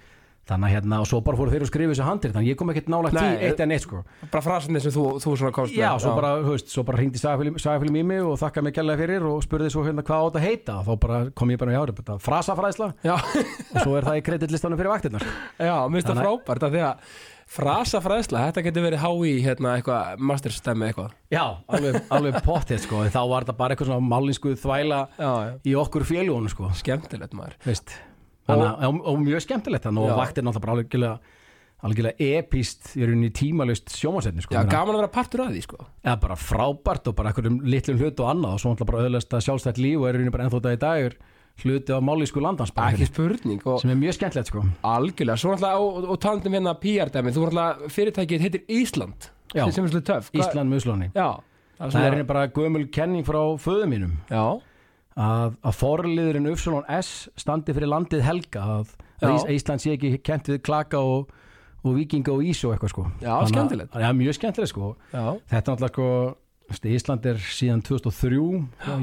þannig að hérna og svo bara fóru þeir að skrifa þessu handrið þannig að ég kom ekkert nálægt Nei, eitt en eitt sko. bara frasinni sem þú, þú svona komst já, með svo bara, þú veist, svo bara hringdi sagafilm í mig og þakkaði mig gælega fyrir og spurði svo hérna hvað á þetta að heita og þá bara kom ég bara í árið frasafræðsla. Já, og svo er það í kreditlistanum fyrir vaktirnar. Já, minnst það Þannig- frábært að því að frasafræðsla, þetta getur verið hái hérna eitthvað, masterstemme eitthvað. Já, alveg, alveg pottið sko þá var þetta bara eitthvað svona Já, já, Þannig, og, og mjög skemmtilegt Já. og vaktir náttúrulega algjörlega algjörlega epíst í rauninni tímalust sjómasetni sko, Já, gaman að vera partur að því, sko. Eða bara frábært og bara einhverjum litlum hlut og annað og svo náttúrulega bara öðlast að sjálfstætt líf og er rauninni bara ennþá þetta í dag er hluti af málísku landans bara Ekki spurning og sem er mjög skemmtilegt sko. Algjörlega, svo náttúrulega og, og talandum hérna PR-dæmi, þú náttúrulega fyrirtækið heitir Ísland. Já. er Ísland með Íslandi. Já, það það er bara gömul kenning frá föðu mínum. Já, að, að forliðurinn Ufsalon S standi fyrir landið helga að, að Já. Ís- Ísland sé ekki kent við klaka og, og vikinga og ís og eitthvað sko Já, skemmtilegt. Já, mjög skemmtilegt sko Já, Þetta er náttúrulega sko Ísland er síðan 2003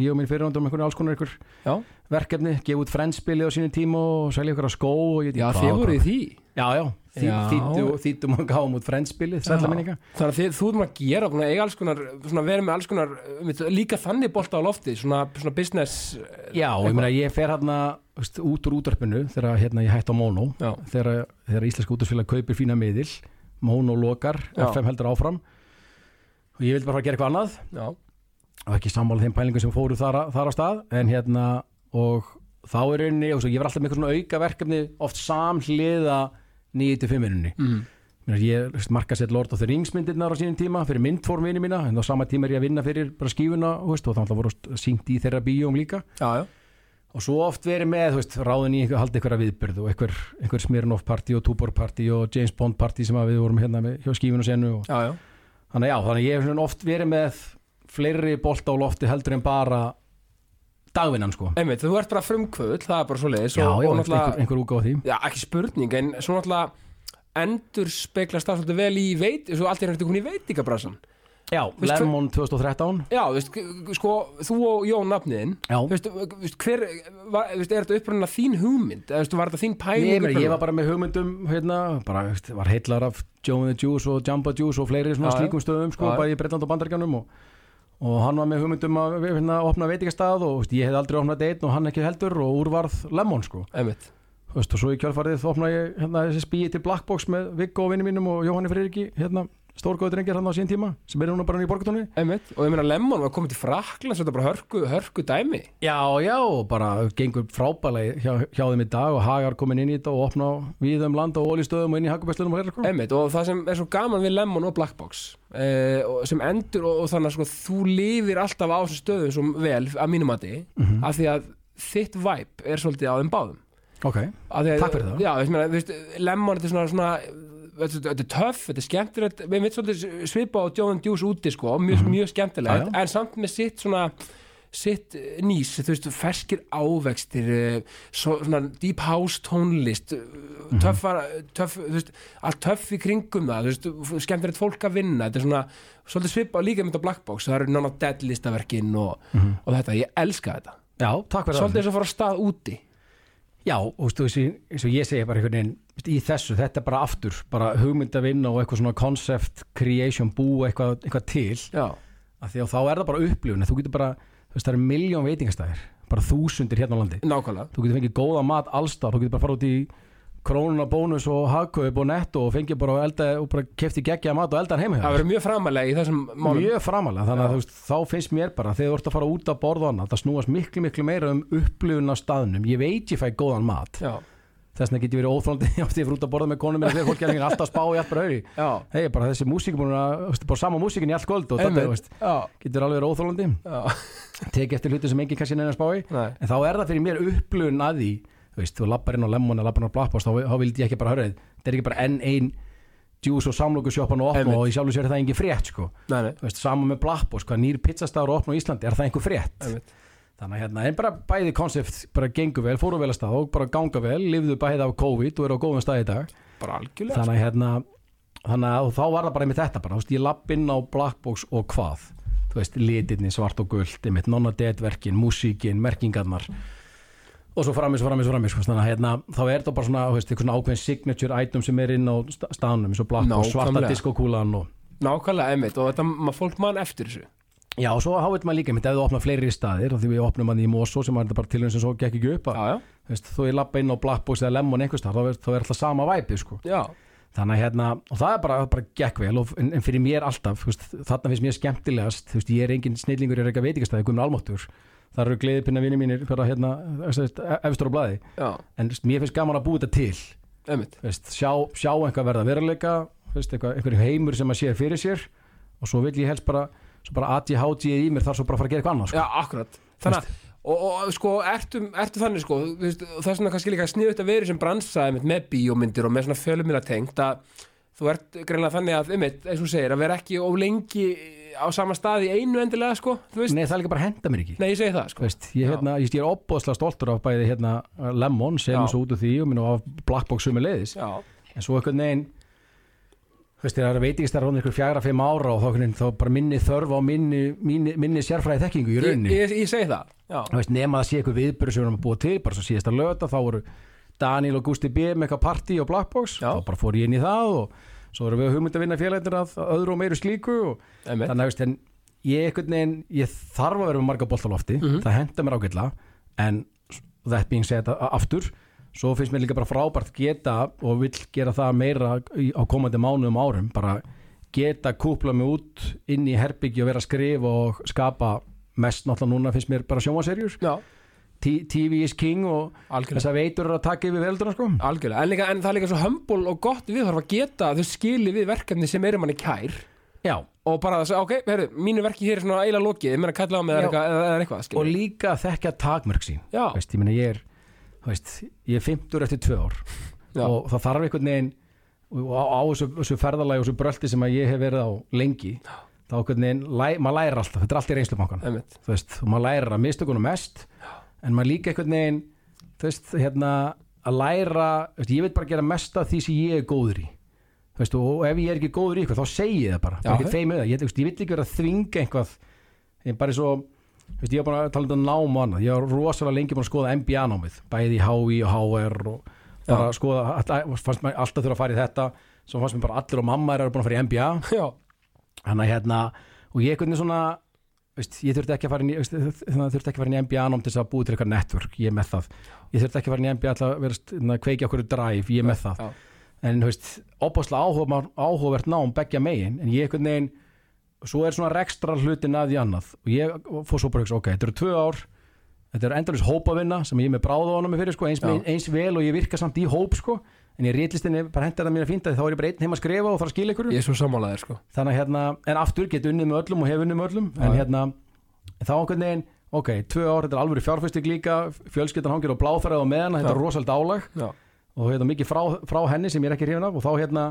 ég og minn fyrirhundum einhvern alls konar já, verkefni, gefa út frendspili á sínum tíma og selja ykkur á skó og ég veit já ekki þið hvað og voru í hvað. því Já, já, Þý, Já. þýttu, þýttum og gáum út frendspili, sætla minninga Þannig að þið, þú erum að gera, eiga alls konar, svona vera með alls konar, um, líka þannig bolta á lofti, svona, svona business, Já, og ég meina ég fer hérna út úr útvarpinu þegar hérna, ég hætti á Mono. Já. þegar, þegar Íslenska útvarpsfélag kaupir fína miðil. Mono lokar. FM heldur áfram. Og ég vildi bara gera eitthvað annað. Já, og ekki sammála þeim pælingum sem fóru þar, þar á stað. En hérna og þá er svo, ég var alltaf með eitthvað svona auka verkefni oft samhliða 9-5 minunni mm. ég marka sér Lord of the Rings myndirnar á sínum tíma fyrir myndforminu mína en á sama tíma er ég að vinna fyrir bara skífuna veist, og þannig að voru syngt í þeirra bíóm líka já, já, og svo oft verið með, veist, ráðin í einhver, haldi einhverja viðbyrð og einhver, einhver Smirnoff party og Tuborg party og James Bond party sem við vorum hérna með hjá skífun og senu og, já, já. þannig þannig ég hef oft verið með fleiri bolta á lofti heldur en bara dagvinnan sko Einmitt, þú ert bara frumkvöld, það er bara svo leiðis já, já, og, og einhver, náttúrulega, einhver úgáð því já, ekki spurning, en svo náttúrulega endur speglast það svolítið vel í veit, svo allt er hægt hún í veitingabransan. já, Veist Lemon 2013 Já, veist, sko, þú og Jón nafniðin, já, veist, veist, hver, var, veist, er þetta upprænna þín hugmynd, eða veist, var þetta þín pæling? Nei, ég upprunalega? var bara með hugmyndum hérna, bara veist, var heitlar af Joe and the Juice og Jamba Juice og fleiri svona Já, já. slíkum stöðum sko, Já, já. bara í Bretland og Bandaríkjanum og, og hann var með hugmyndum að hérna, opna veitingastað og veist, ég hef aldrei opnað einn og hann ekki heldur og úrvarð Lemon sko. Veist, og svo í kjálfarið opna ég hérna, þessi spíi til Blackbox með Viggo og vinni mínum og Jóhanni Friðriki hérna, stórgóðu drengir hann á sín tíma sem er núna bara í borgatónu einmitt, og ég meina Lemon var komið til Frakland, þetta er bara hörku, hörku dæmi. Já, já, og bara gengur frábælega hjá, hjá þeim í dag og Hagar komin inn í þetta og opna á víðum land og ólistöðum og inn í Hagabæstlunum og hérna sko. Einmitt, og það sem er svo gaman við Lemon og Blackbox eh, og sem endur og, og þannig að sko, þú lifir alltaf á þessum stöðum svo vel að mínum mati Mhm. af því að þitt vibe er svolítið á þeim báðum Ok, Af því að, Takk fyrir það. Já, veist, meina, veist, Lemon, þetta er svona, svona þetta er töff, þetta er skemmtilegt. Við mitt svolítið svipa á and Juice úti sko, mjög, mjög skemmtilegt, en samt með sitt svona sitt eh, nýs, þú veist, ferskir ávextir eh, svo, svona deep house tónlist Mhm. töffar, töff, þú veist allt töff í kringum það, þú veist skemmtilegt fólk að vinna, þetta er svona svolítið svipa líka með þetta Black Box, það eru nána dead listaverkin og, Mhm. og þetta, ég elska þetta. Já, takk fyrir svolítið eins og fara á stað úti. Já, og þú veist, eins og ég segi bara einhvern veginn í þessu, þetta er bara aftur bara hugmyndavinn og eitthvað svona concept creation, bú eitthvað, eitthvað til. Af því að þá er það bara upplifun þú getur bara, þú veist, það eru miljón veitingastæðir bara þúsundir hérna á landi. Nákvæmlega. Þú getur fengið góða mat allstar, þú getur bara fara út í krónuna, bónus og hagkaup og netto og fengið bara elda og bara kefti geggja mat og elda hann heima Það verður mjög framalega í þessum málum. Mjög framalega, þannig að þú veist, þá finnst mér bara þegar þú ert að fara út að borða annað það snúast miklu miklu meira um upplifun á staðnum ég veit ég fæ góðan mat. Já, þess vegna get ég verið óþólandi átti ég fyrir út að borða með konum minna þegar fólk er alltaf að spá í allt bara já, hei, bara þessi músík bara sama músíkin í allt kvöld og þetta, getur alveg verið óþólandi já, teki eftir hluti sem enginn kannski neina að spá í. Nei, en þá er það fyrir mér upplifun að því þú veist, þú lappar inn á Lemon eða lappar inn á Blackbox þá, þá vildi ég ekki bara höra þið þetta er ekki bara enn ein juice og samlokusjoppan og opna og í sjálfu sér er það engin frétt sko. nei, nei, Þú veist, sama með Blackbox, hvað nýr pizzastafur opna á Íslandi, er það einhver frétt. Þannig að hérna, en bara bæði konsept bara gengur vel, fóru vel að stað og bara ganga vel lifðu bæði af COVID og eru á góðum stað í dag. Bara algjörlega þannig að hérna þannig að þá var það bara með þetta bara, veist, ég lapp inn á Blackbox og hvað? Þú veist, litirni svart og guld einmitt, nonna deadverkin, músíkin, merkingarnar. Og svo framis, framis, framis sko, þannig að hérna, þá er þetta bara svona, veist, svona ákveðin signature item sem er inn á sta- staðnum eins og Blackbox, svarta diskokúlan og Nákvæmlega, einmitt. Og þetta, maður fólk mann eftir þessu já, og svo þá veit maður líka, einmitt, ef þú opna fleiri staðir og því við opnum hann í Mosó sem var bara til sem svo gekk ekki upp að, Já, já, þú er lappa inn á Blackbox eða Lemon einhvers þá er, er alltaf sama væpi, sko. Þannig að hérna, og það er bara, bara gekk vel og, en, en fyrir mér alltaf, veist, þarna finnst mér skemmtilegast, veist, ég er engin snillingur ég er ekki að veitingastæði, guðmur almáttur það eru gleðipinna vinni mínir, bara hérna efstur á blaði, já, en veist, mér finnst gaman að búa þetta til, sjá, sjá einhvað verða veruleika, eitthvað, einhver heimur sem að sér fyrir sér. Og svo vil ég helst bara, svo bara ADHD í mér þar svo bara fara að gera eitthvað annað, sko. Já, akkurat. Þannig Og, og sko, ertu, ertu þannig sko veist, það er svona kannski líka sniðut að vera sem bransa einmitt, með bíómyndir og með svona fjölumina tengt að þú ert greinlega þannig að, um eitt, eins og segir að vera ekki of lengi á sama stað í einu endilega, sko, Nei, það er líka bara henda mér ekki. Nei, ég segi það, sko. Veist, ég, hérna, ég, ég er opbóðslega stoltur af bæði hérna, Lemon sem er svo út úr því og minn og af Blackbox sumi leiðis Já, en svo einhvern veginn þú veist, það er veitingist að rána ykkur fjagra, fimm ára og þá, þá bara minni þörf á minni, minni, minni sérfræði þekkingu í ég, rauninni. ég, ég segi það veist, nema það sé eitthvað viðbyrðu sem við erum að búa til bara svo síðasta löta, þá voru Daniel og Gusti B með eitthvað partí og Blackbox. Já. þá bara fór ég inn í það og svo erum við hugmynd að vinna félagir að öðru og meiru slíku og þannig að veist, en ég veginn ég þarf að vera með marga boltalofti Mhm. það henda mér ágætla en that being said a- aftur svo finnst mér líka bara frábært geta og vill gera það meira á komandi mánuðum árum. Bara geta kúpla mig út inn í herbyggi og vera að skrifa og skapa mest náttúrulega núna finnst mér bara sjómaserjur Já, TV is king og þess að veitur að taka yfir velduna sko. Algjörlega, en, líka, en það er líka svo hömbul og gott við þarf að geta þau skili við verkefni sem eru manni kær. Já. Og bara að segja, ok, heyrðu, mínu verki hér er svona eila lokið, ég meina að kalla á mig eða eitthvað, eitthvað og líka þekkja takmörk sín. Ég, meina, ég, er, veist, ég er 50 eftir tvö ár. Já, og það þarf einhvern veginn og á, á þessu, þessu ferðalagi og þessu brölti sem ég hef verið á lengi þá einhvern veginn, læ, maður lærir alltaf þetta er allt í reynslubankan og maður lærir að mistökunum mest en maður líka einhvern veginn veist, hérna að læra, veist, ég veit bara að gera mest af því sem ég er góður í. Þú veist, og ef ég er ekki góður í eitthvað þá segi ég það bara, Já, bara ég, veist, ég vil ekki vera að þvinga einhvað ég er bara svo þú veist, ég var bara að tala um þetta nám og annað. Ég var rosalega lengi búin að skoða MBA námið bæði í HI og HR og bara að skoða, fannst mér alltaf þurfa að fara í þetta svo fannst mér bara allir og mamma eru búin að fara í Já, þannig að hérna og ég veginn svona veist, ég þurfti ekki að fara í þurfti ekki að fara í MBA nám til þess að búi til eitthvað network, ég er með það. Ég þurfti ekki að fara í MBA til að vera að kveikja okkur drive, ég er með það. já, en áhuga, áhugavert nám beggja megin, en ég einhvern veginn svo er svona rekstra hlutin að því annað. Og ég fór svo bara að hugsa, ok, þetta eru tvö ár þetta eru endalins hópavinna sem ég er með bráða honum fyrir, sko, eins, Já. eins vel og ég virka samt í hóp, sko. En ég rétlistinni bara hendur það mér að fínda þá er ég bara einn heima að skrifa og fara að skila ykkur. Ég er svo sammálaðir sko. Þannig að hérna, en aftur get unnið með öllum og hef unnið með öllum, en Já. hérna þá einhvern veginn, ok, tvö ár þetta er alveg fjárfæsting líka, fjölskyldan hangir og bláþærið á meðan, þetta er rosalega álag. Og hérna mikið frá, frá henni sem ég er ekki hrifin af. Og þá hérna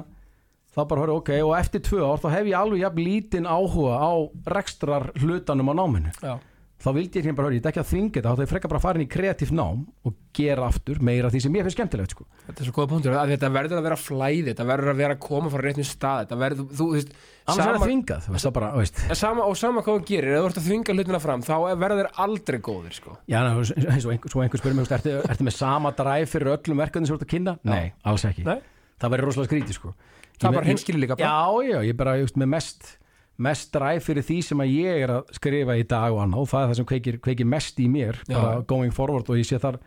þá bara höfðu, ok, og eftir tvö ár þá hef ég alveg jafn lítinn áhuga á rekstrar hlutanum á náminu já, þá vildi ég hérna bara höfðu, ég er ekki að þvinga þetta þá þau frekar bara að fara inn í kreatív nám og gera aftur meira því sem ég finnst skemmtilegt sko. þetta er svo góða punktur þetta verður að vera flæði, þetta verður að vera að koma frá réttum stað, þetta verður, þú, veist annars er sama, það þvingað, veist það bara, veist sama, og sama hvað þú gerir, ef þú ert að þvinga hlutina fram þá verður þeir aldrei góðir sko Já, ná, og einhver, svo einhver spyrir mig, ertu, ertu með sama dræf fyrir öllum verkefni sem þú ert að kynna? Nei, alls ekki. Nei. Það verður rosalega skrítið, sko. Það er líka bara. Já, já, ég er bara, just, með mest, mest dræf fyrir því sem að ég er að skrifa í dag og annað og það er það sem kveikir, kveikir mest í mér, Já. bara going forward og ég sé þar,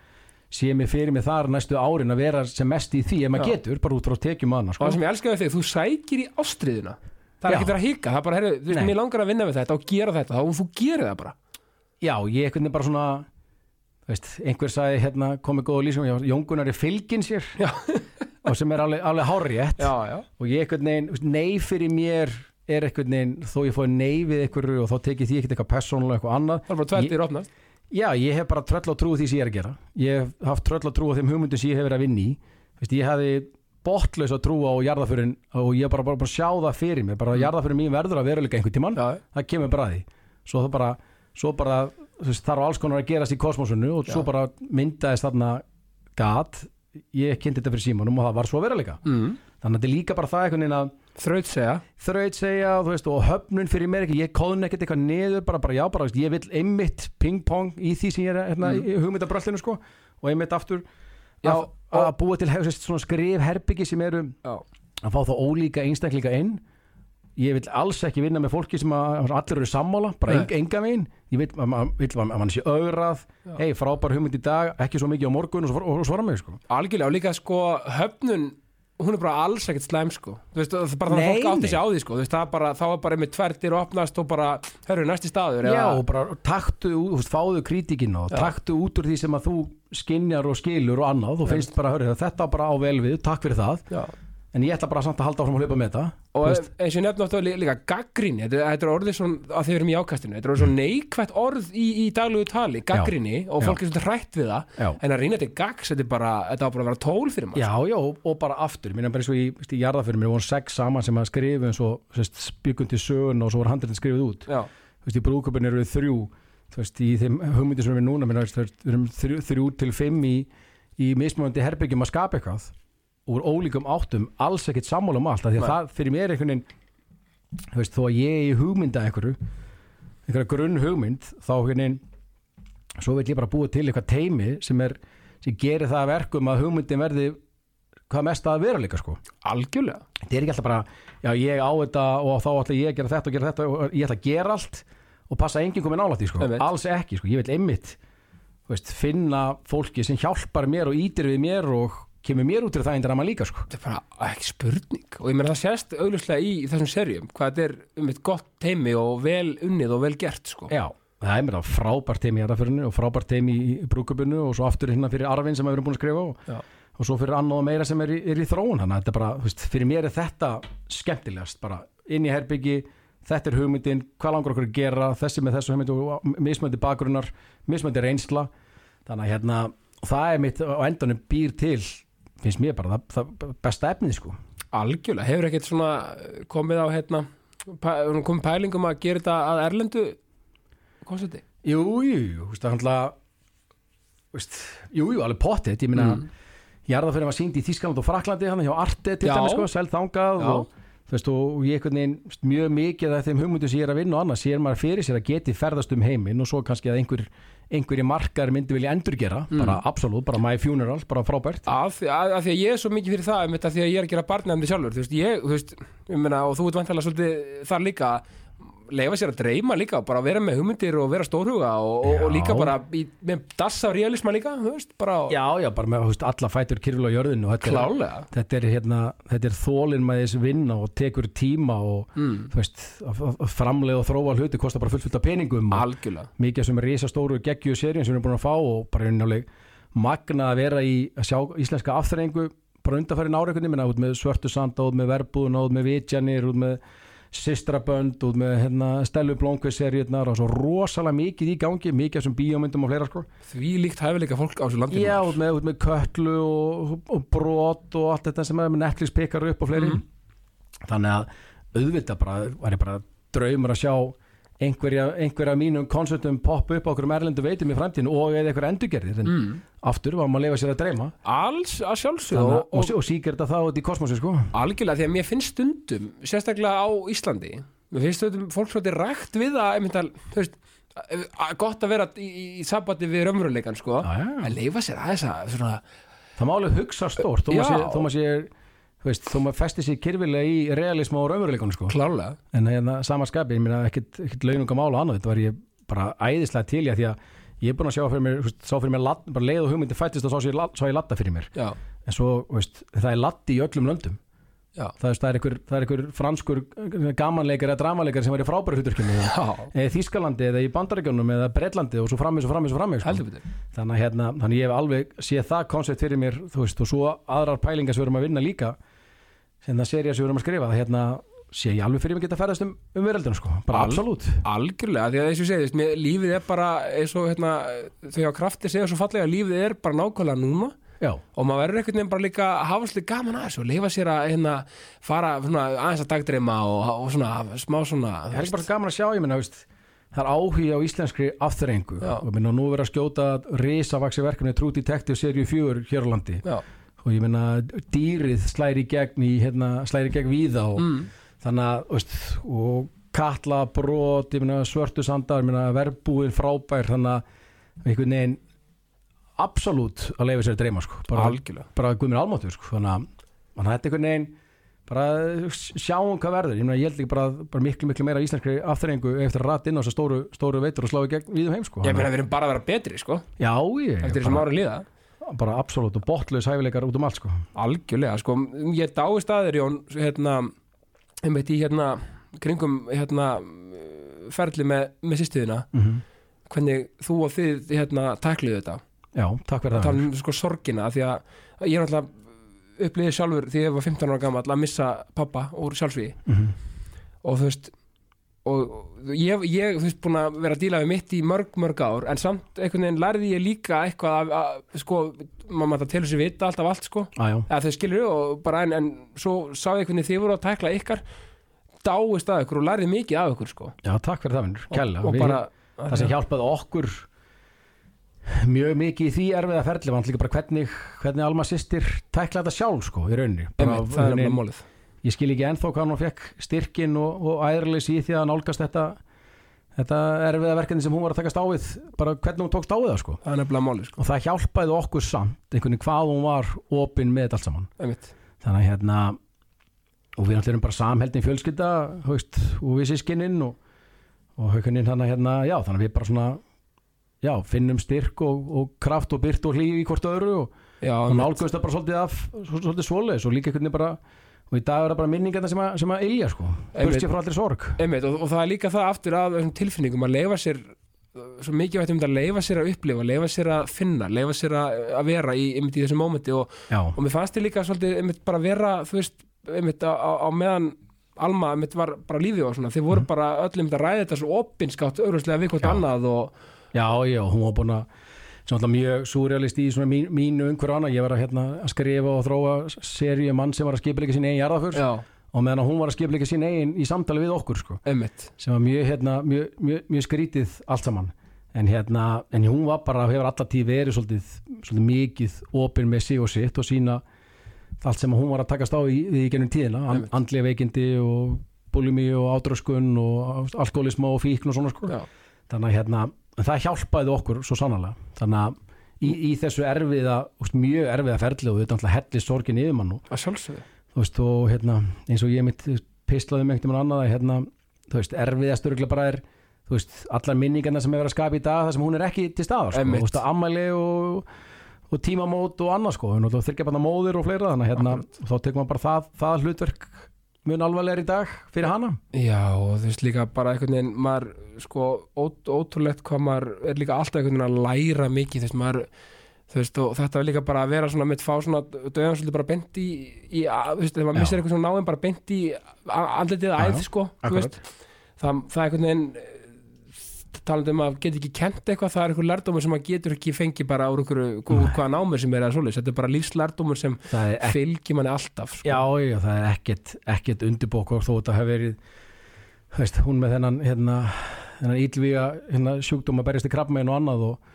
sé mig fyrir mig þar næstu árin að vera sem mest í því ef maður getur, bara út frá tekjum annað, og sko. það sem ég elska við þig, þú sækir í ástriðuna það er ekki verið að hika, það er bara, herru, þú veist, mér langar að vinna við þetta og gera þetta, þá þú gerir það bara Já, ég einhvern veginn bara svona, veist, einhver sagði hérna, komið góða lýsum, Jóngunar er fylgin sér. og sem er alveg, alveg hárétt já, já, og ég þú veist, nei fyrir mér er einhvern veginn, þó ég fóði nei við einhverju og þá tekið því ekkert eitthvað persónulega eitthvað annað. Það er bara tvertir opnast. Já, ég hef bara tröll á trú því sem ég er að gera. Ég hef haft tröll á trú á þeim hugmyndum sem ég hef verið að vinna í. Þú veist, ég hefði botlaus að trú á jarðaförin og ég bara, bara, bara sjá það fyrir mig bara mm. jarðaförin mín verður að veruleika einhvern tímann. Já, það kemur bara því. Svo það bara, svo bara veist, þarf alls konar að gerast í kosmosunu og svo Já. bara myndaðist þarna gat, ég kynnti þetta fyrir símanum og það var svo veruleika mm. þannig að þetta er líka bara það einhvern veginn að þraut segja þraut segja þú veist, og höfnun fyrir mér ekki ég kóðun ekkert eitthvað niður bara, bara já, bara, veist, ég vil einmitt ping-pong í því sem ég er hérna, Mm. í hugmyndabröllinu sko, og einmitt aftur Já, að, að búa til hefur, svona skrif herbyggi sem eru já, að fá þá ólíka einstaklinga inn ég vil alls ekki vinna með fólki sem að allir eru sammála, bara Nei. enga, veginn. Ég vil að mann sé augrað. Já. hei, frábær hugmynd í dag, ekki svo mikið á morgun og, svo, og svara mig sko. algjörlega og líka sko höfnun hún er bara alls ekkert slæm sko. Veist, það er bara þannig að fólk átti sig á því sko. Veist, það er bara, þá er bara með tvertir opnast og bara, hörru, næsti staður Já, eða- og bara taktu, veist, fáðu kritikina og Já. taktu út úr því sem að þú skinjar og skilur og annað, þú finnst bara, hörru, þetta bara á vel við, takk fyrir það. Já, en ég ætla bara samt að halda áfram að hlaupa með þetta og Þú veist. eins og nefna ofta líka gaggrinni, þetta, þetta er orðið svona að þið erum í ákastinu, þetta er orðið svona neikvætt orð í, í daglegu tali, gaggrinni og Já. fólk er svona hrætt við það Já. en að reyna þetta gags, þetta er bara þetta á bara að vera tól fyrir maður Já, já, og, bara aftur, minna bara eins og í, í jarðafyrir mér voru sex saman sem að skrifa eins og spjökun til sögun og svo var handritin skrifið út já, þú veist, í brúköpun eru við þrjú þú veist, í þeim hugmyndir sem við núna minna, þrjú, þrjú til fimm í, í mismöndi herbyggjum að skapa eitthvað úr ólíkum áttum alls ekkit sammála um allt, því að Nei. það fyrir mér einhvern veginn veist, þó að ég er í hugmynda einhverju einhverja grunn hugmynd þá veginn svo vil ég bara búa til eitthvað teimi sem er sem gerir það að verkum að hugmyndin verði hvað mest að vera líka sko algjörlega þetta er ekki alltaf bara, já ég á þetta og þá ætla ég að gera þetta og gera þetta og ég ætla að gera allt og passa enginn komið nálægt í sko, Einmitt. alls ekki sko, ég vil einmitt veist, finna fólki sem hjálpar mér og ítir við mér og kemur mér út til það eindir að maður líka sko. Þetta er bara ekki spurning. Og ég meina það sést augljóslega í þessum serjum hvað þetta er um eitt gott teimi og vel unnið og vel gert sko. Já, það er mér það frábært teimi í aðraförinu og frábært teimi í brúkupinu og svo aftur hérna fyrir Arvin sem við erum búin að skrifa og, og svo fyrir annað og meira sem er í, er í þróun. Þannig að þetta er bara, veist, fyrir mér er þetta skemmtilegast, bara. Inn í herbyggi þetta er hugmyndin, hvað langar okkur að gera þessi með þessu hugmyndi og mismöndi bakgrunnar, mismöndi reynsla. Þannig að hérna, það er mitt á endanum býr til, finnst mér bara það, það besta efnið sko. Algjörlega, hefur ekkert svona komið á hérna komið pælingum að gera þetta að erlendu koncepti Jú, jú, jú, þú veist, það handla veist, jú, jú, alveg pottet. Ég minna, Mm. fyrir að síndi í Þískaland og Fraklandi, hann hjá Arte til dæmis sko, seld þangað Já. og þú veist, og ég einhvern veginn mjög mikið af þeim hugmyndu sem ég er að vinna og annað, sér maður fyrir sér að geti ferðast um heiminn og svo kannski að einhver einhverji markar myndi vilja endurgera Mm. bara absolutt, bara my funeral, bara frábært af, að, að því að ég er svo mikið fyrir það þetta því að ég er að gera barnefndi sjálfur þú veist, ég, þú veist, ég meina, og þú ert vantilega svolítið þar líka leifa sér að dreyma líka, bara vera með hugmyndir og vera stórhuga og, og, og líka bara í, með dassa realisma líka, veist, bara Já, já, bara með veist, alla fætur kyrfil á jörðinu þetta er- þetta er, hérna, þetta er þólinn með þess vinna og tekur tíma og mm, veist, framlega og þróa hluti kostar bara fullfullt af peningum mikið sem er risastóru geggju seríum sem við erum búin að fá og bara einhverjulega magna að vera í að sjá íslenska afþrengu bara undanfæri náreikunni, með svörtu sanda með verbúðuna, út með vitjanir með systrabönd, út með hérna, stelu blónkvið seríunar og svo rosalega mikið í gangi, mikið af þessum bíómyndum og fleira sko. Því líkt hæfileika fólk á þessu landinu. Já, út með, út með köllu og, og brot og allt þetta sem Netflix pikkar upp og fleiri. Mhm. þannig að auðvitað bara, var ég bara draumur að sjá einhverja, einhverja mínum koncertum poppa upp á okkur um erlendu veitum í framtíðinu og eða einhverja endurgerðir en mm, aftur var maður að lifa sér að dreyma. Alls að sjálfsög og, að- og, og, síkir þetta þá út í kosmosi sko. Algjörlega því að mér finnst stundum sérstaklega á Íslandi mér finnst stundum fólk svolítið rægt við að einmitt að, þú veist, að- að gott að vera í, í, í sabati við raunveruleikan sko, Já, já. að leifa sér að svona, það má alveg hugsa stórt þó maður Já. Þú veist, þó maður festi sér kyrfilega í realism og raunveruleikunum sko. Klálega. En hérna samanskapi, ég meina ekkit, ekkit launungam ála annað, þetta var ég bara æðislega til að því að ég er búin að sjá fyrir mér, þú veist, sá fyrir mér ladd, bara leið og hugmyndi fættist og sá, sá ég ladda fyrir mér. Já, en svo, veist, það er laddi í öllum löndum. Já, það, veist, það er einhver, það er einhver franskur gamanleikar eða dramaleikar sem var í frábæru hluturkinu já. Eða Þískalandi eða í Bandaríkjónum eða Breitlandi og svo frammis og frammis og frammis sko. þannig að hérna, þannig ég hef alveg séð það koncept fyrir mér, þú veist, og svo aðrar pælingar sem við erum að vinna líka það serið sem við erum að skrifa, það hérna sé ég alveg fyrir mig geta ferðast um, um veröldinu sko, bara Al- absolutt. algjörlega, því að eins og ég segi, þú veist, mér- lífið er bara eins og hérna, þau á krafti segja svo fallega, lífið er bara nákvæmlega núna. Já, og maður verður einhvern veginn bara líka að hafa svolítið gaman að þessu og leifa sér að hérna, fara svona, aðeins að dagdreima og, og svona, smá svona það er ekki bara gaman að sjá, ég minna, veist það er áhugi á íslenskri afþrengu. Já. og minna nú verið að skjóta risavaksi verkefni True Detective serju 4 hér á landi. Já, og ég minna dýrið slæri gegn í hérna, slæri gegn víða og mm, þannig að, veist, og kalla brot, ég meina svörtu sandar ég meina verbúin frábær þannig að einhvern veginn absolutt að leifa sér að dreyma sko. bara, bara guðmur almáttur sko. þannig að þetta einhvern veginn bara sjáum hvað verður ég, meina, ég held ekki bara, bara miklu miklu meira íslenskri afþrengu eftir að rata inn á þessar stóru, stóru veitur og slá í gegn víðum heim sko. ég meina við erum bara að vera betri sko já, ég, eftir þessum ára líða bara absolutt og botlaus hæfileikar út um allt sko. algjörlega sko ég dái staðir Jón hérna einmitt í hérna kringum hérna ferli með, með sýstuðina mm -hmm. hvernig þú og þið hérna takliðu þetta já, takk fyrir að það tala um sko sorgina því að ég er alltaf upplýði sjálfur því ég var 15 ára gammal að missa pappa úr sjálfsvíði Mhm. og þú veist og ég, veist búin að vera að díla við mitt í mörg mörg ár en samt einhvern veginn lærði ég líka eitthvað að, að sko, maður maður telur sér vita alltaf allt sko, já, eða þau skilur og bara en, en svo sá ég hvernig þið voru að tækla ykkar dáist að ykkur og lærði mikið af ykkur sko. Já, takk fyrir það vinnur, og, kæla og bara það sem hjálpaði okkur mjög mikið í því erfiða ferli var líka bara hvernig, hvernig Alma sýstir tækla þetta sjálf sko í rauninni. Bara Einmitt, það er alveg málið ég skil ekki ennþá hvað hann fekk styrkin og, og æðrleis í því að nálgast þetta þetta erfiða verkefni sem hún var að takast á við bara hvernig hún tókst á við það sko. Það málið sko. Og það hjálpaði okkur samt einhvern veginn hvað hún var opinn með allt saman. Einmitt. þannig að hérna og við náttúrulega erum bara samheldin fjölskylda veist, og við sískininn og, og haukuninn þannig að hérna, já þannig að við bara svona já, finnum styrk og, og kraft og byrt og hlýf í hvort öðru og, nálgast það bara svolítið af svolítið svoleiðis og líka einhvern veginn bara og í dag er það bara minningarna sem að, sem að ilja sko, burstið frá allir sorg. Einmitt, og, og það er líka það aftur af þessum tilfinningum að leifa sér svo mikið vægt um þetta að leifa sér að upplifa leifa sér að finna, leifa sér að, að vera í, einmitt, í þessu mómenti og, og mér fannst þið líka svolítið einmitt, bara vera, þú veist, einmitt, á, á, á meðan Alma einmitt, var bara lífið og svona, þið voru bara öllum að ræða þetta svo opinskátt auðvitað við hvort annað og já, já, hún var búin að sem alltaf mjög súrealist í mín, mínu umhverju annað, ég var að, hérna, að skrifa og þróa seríu mann sem var að skipilega sín eigin jarðaför. Já, og meðan hún var að skipilega sín eigin í samtali við okkur sko, sem var mjög, hérna, mjög, mjög, mjög skrítið allt saman. En, hérna, en hún var bara, hefur alltaf tíð verið svolítið, svolítið mikið opinn með sig og sitt og sína allt sem hún var að takast á í, í gennum tíðina. An, Einmitt. andlega veikindi og bulimi og ádröskun og alkoholisma og fíkn og svona sko. Þannig að hérna, það hjálpaði okkur svo sannlega þannig að í, í þessu erfiða úst, mjög erfiða ferli og þetta náttúrulega helli sorgin yfir mann og, að sjálfsögðu. Þú veist, og hérna, eins og ég mitt pislaði með einhvern veginn annað að hérna, þú veist, erfiðast örgulega bara er þú veist, allar minningarna sem er verið að skapa í dag þar sem hún er ekki til staðar, sko, þú veist, ammæli og, og tímamót og annað, sko, og þyrkja bara móðir og fleira, þannig að hérna, þá tekur maður bara það, það hlutverk mun alvarlegar í dag fyrir hana? Já, og þú veist líka bara einhvern veginn maður, sko, ó, ótrúlegt hvað maður er líka alltaf einhvern veginn að læra mikið, þú veist, maður þú veist, og þetta er líka bara að vera svona mitt fá svona, döðan svolítið bara beint í, í að, þú veist, þegar maður missir eitthvað svona náinn bara beint í a- andlitið Já, æð, já, sko, þú veist. Það, það er einhvern veginn eh, talandi um að geta ekki kent eitthvað það er einhver lærdómur sem maður getur ekki fengið bara úr, hvaða námur sem er að svoleiðis. Þetta er bara lífslærdómur sem er fylgir manni alltaf sko. Já, já, það er ekkert, ekkert undirbók og þó þetta hefur verið þú veist, hún með þennan hérna, þennan ílvíga hérna, sjúkdóm að berjast í krabbmein og annað og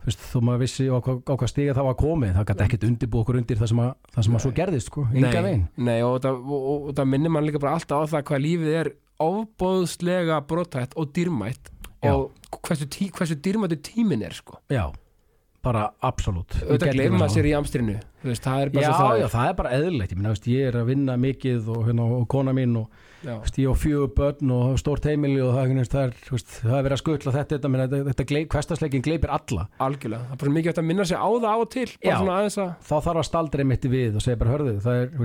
þú veist, þó maður vissi á á hvað stiga það var komið, það gæti ekkert undirbókur undir það sem að, það sem að svo gerðist, sko, enga veginn. Nei, og, það, minnir mann líka bara alltaf á það hvað lífið er ofbóðslega brotætt og dýrmætt. Og hversu, tí, hversu dýrmættu tíminn er sko. Já, bara absolutt. Auðvitað maður sér í amstrinu veist, það er bara Já, það já, það er bara eðlilegt, ég, minna, veist, ég er að vinna mikið og, hérna, og kona mín og veist, ég á fjögur börn og stórt heimili og það, það, er, veist, það er verið að skutla þetta, þetta, minna, þetta, þetta gley, hverstasleikin gleipir alla. Algjörlega, það er bara mikið eftir að minna sig á það á og til Já. að þá þarf að staldra einmitt við og segja bara hörðu það er,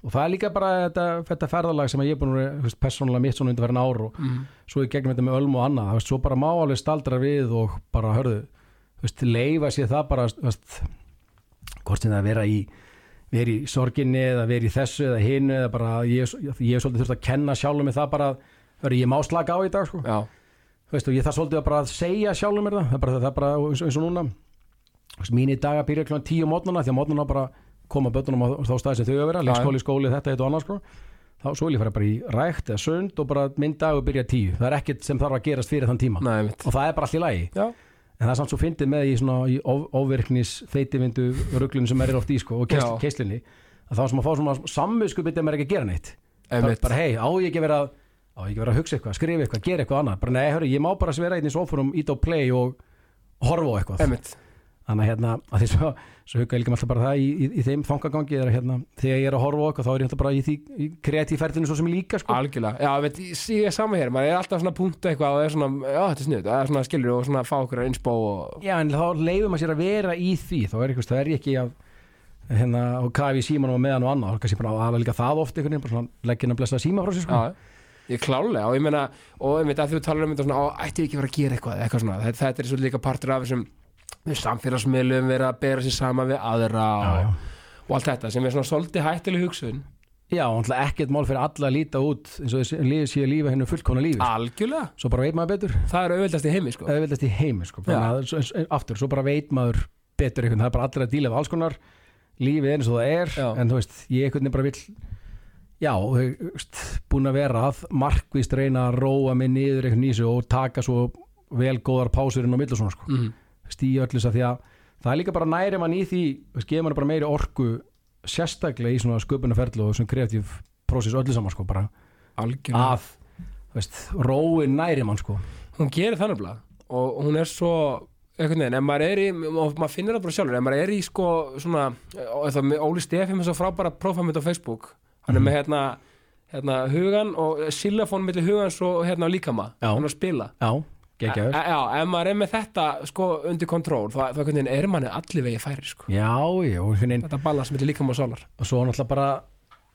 og það er líka bara þetta, þetta ferðalag sem ég er búin að persónulega mitt svona undir verðin ár og mm, svo í gegnum þetta með ölm og annað, svo bara má alveg staldra við og bara hörðu veist, leifa sér það bara veist, hvort sem það vera í vera í sorginni eða vera í þessu eða hinu eða bara ég, ég er svolítið þurft að kenna sjálfum mig það bara hörðu, ég má slaka á í dag sko. Veist, og ég þarf svolítið að bara að segja sjálfum mér það. Það er bara, það er bara eins, eins og núna. Mínir dagar byrja klokkan tíu mótnana því að mótnana bara koma bötunum á þá staði sem þau að vera, leikskóli, skóli, þetta, þetta og annars sko. þá svo vil ég fara bara í rækt eða sund og bara minn dagur byrja tíu. Það er ekkert sem þarf að gerast fyrir þann tíma. Mitt og það er bara lagi. Já, en það er samt svo fyndið með í svona í of, ofvirknis feitivindu ruglun sem er oft í sko, og keislinni að þá sem að fá svona samvisku byrja mér ekki að gera neitt. Bara, bara hei, á ég ekki vera á ég ekki vera að hugsa eitthvað, skrifa eitthvað, gera eitthvað annað? Bara nei, hörru, ég má bara vera einn í sofurum ít á play og horfa á eitthvað. Einmitt, þannig að hérna, að því svo, svo hugga ég líka alltaf bara það í, í, í þeim fangagangi er að hérna, þegar ég er að horfa eitthvað þá er ég alltaf bara í því í kreatífferðinu svo sem ég líka sko. algjörlega já, veit, ég sé ég sama hér, maður er alltaf svona punktu eitthvað og er svona, já, þetta er sniðut, það er svona skilur og svona fá okkur að insbó og já, en þá leifum maður sér að vera í því þá er, eitthvað, er ég ekki að hérna, og kafi í símanum og meðan og annað er kannski bara að hafa líka það oft einhvern veginn bara svona leggin að blessa síma frá sér sko. Ég klálega og ég meina og ég veit að þú talar um þetta svona á, ætti ég ekki að vera að gera eitthvað, eitthvað svona, þetta, þetta er svo líka partur af þessum við samfélagsmiðlum vera að bera sér sama við aðra og, og allt þetta sem er svona svolítið hættileg hugsun Já, ekkert mál fyrir alla að líta út eins og sé að lífa hennu fullkona lífi algjörlega, svo bara veit maður betur það er auðvitað í heimi sko. eða veldast í heimi sko. Að svo- aftur, svo bara veit maður betur einhvern, það er bara allir að díla við alls konar lífið er eins og það er Já. en þú veist, ég einhvern veginn bara vill já, veist, búin að vera að markvist reyna að róa mig niður einhvern nýsu og taka svo vel góðar pásur inn á millu svona sko. mm. Stíu öllu þess að því að það er líka bara næri mann í því, gefur mann bara meiri orku sérstaklega í svona sköpunarferðlu og svona kreatív prósess öllu saman sko, bara algjörlega. að veist, rói næri mann sko. hún gerir þannig blað og hún er svo einhvern veginn, ef maður er í og maður finnir það bara sjálfur, ef maður er í sko svona, Óli Stefi með svo frábæra prófamönd á Facebook hann er með hérna, hérna hugan og silafón milli hugans og hérna líkama, hann er að spila. Já, geggjaður E- Já, ef maður er með þetta sko undir kontról, þá, er manni allir vegi færi sko. já, já, veginn Þetta balans milli líkama og sálar. Og svo náttúrulega bara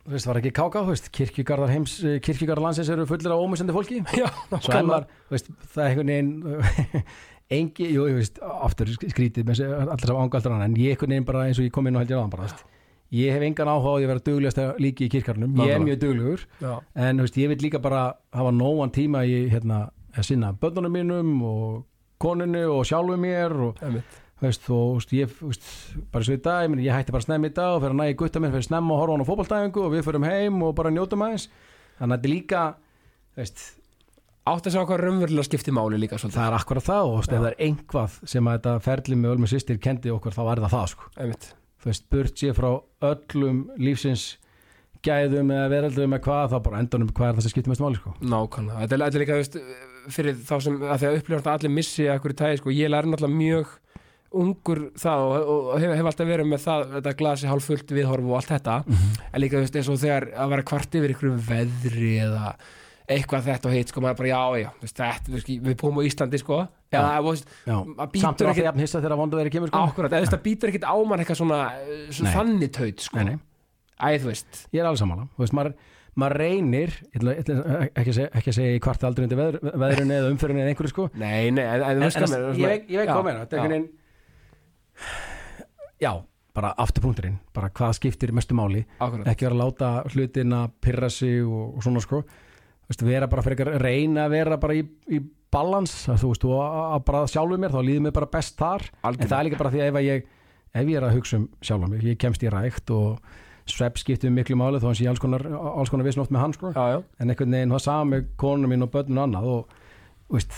þú veist, var ekki káká, þú veist, kirkjugarðar heims kirkjugarðar landsins eru fullir af ómissandi fólki. Já, maður, þú veist, það er einhvern veginn engi, jú, ég veist, aftur skrítið með allir sá ángaldur en ég einhvern veginn bara eins og ég kom inn og held ég aðan bara, þú veist, ég hef engan áhuga á því að vera duglegasta líki í kirkjarnum, ég er Nákvæmlega. mjög duglegur Já, en veist, ég vil líka bara hafa nógan tíma í hérna, að sinna börnunum mínum og konunni og sjálfu mér og veist, og veist, ég, veist, bara svo í dag, ég, meni, ég hætti bara snemma í dag og fyrir að næja gutta mér fyrir snemma og horfa á hann á fótballtæfingu og við fyrir heim og bara njótum aðeins. Þannig að þetta er líka, Átt að sjá hvað raunverulega skipti máli líka svolítið? það er akkurat það og ef það er einhvað sem að þetta ferli með Ölmu sýstir kendi okkur þá er það það, sko. Þú veist, burt sér frá öllum lífsins gæðum eða veraldum eða hvað, þá bara endanum hvað er það sem skiptir mest máli, sko. Nákvæmlega, þetta er líka þú veist, fyrir þá sem að því að upplifast að allir missi að hverju tæði, sko, ég læri náttúrulega mjög ungur það og, og hef, hef alltaf verið með það, þetta glasi hálf fullt viðhorf og allt þetta, en líka þú veist, eins og þegar að vera kvart yfir ykkur veðri eða eitthvað þetta og hitt, sko, maður bara já, já, veist, þetta, veist, við búum á Íslandi, sko, Já. þú veist, samt er alltaf jafn hissa þegar vondu verið kemur, sko. Veist, það býtur ekkit á mann eitthvað svona, eh, þannig taut, sko, æ, þú veist, ég er alveg sammála. Þú veist, maður, maður reynir ég ætla, ég ætla ekki, að segja, segja í kvart aldrei undir veður, veðrunni eða umfyrinni eða einhverju sko. Nei, nei, en, en, en, en, en, ég, veit- ég veit hvað meina þetta er einhvern veginn já, bara afturpunkturinn bara hvað skiptir mestu máli. Ákvörðat, ekki vera að láta hlutina pyrra sig og, og svona sko. Veist, vera bara fyrir að reyna að vera bara í, í balans, þú veist, og bara sjálfu mér, þá líður mér bara best þar. En Algjörlega. það er líka bara því að ef ég ef ég er að hugsa um sjálfa mig, ég kemst í rækt og svepp skiptir miklu máli þó að sé alls konar, alls konar vissin oft með hann sko. en einhvern veginn sama með konunum mín og börnun annað og veist,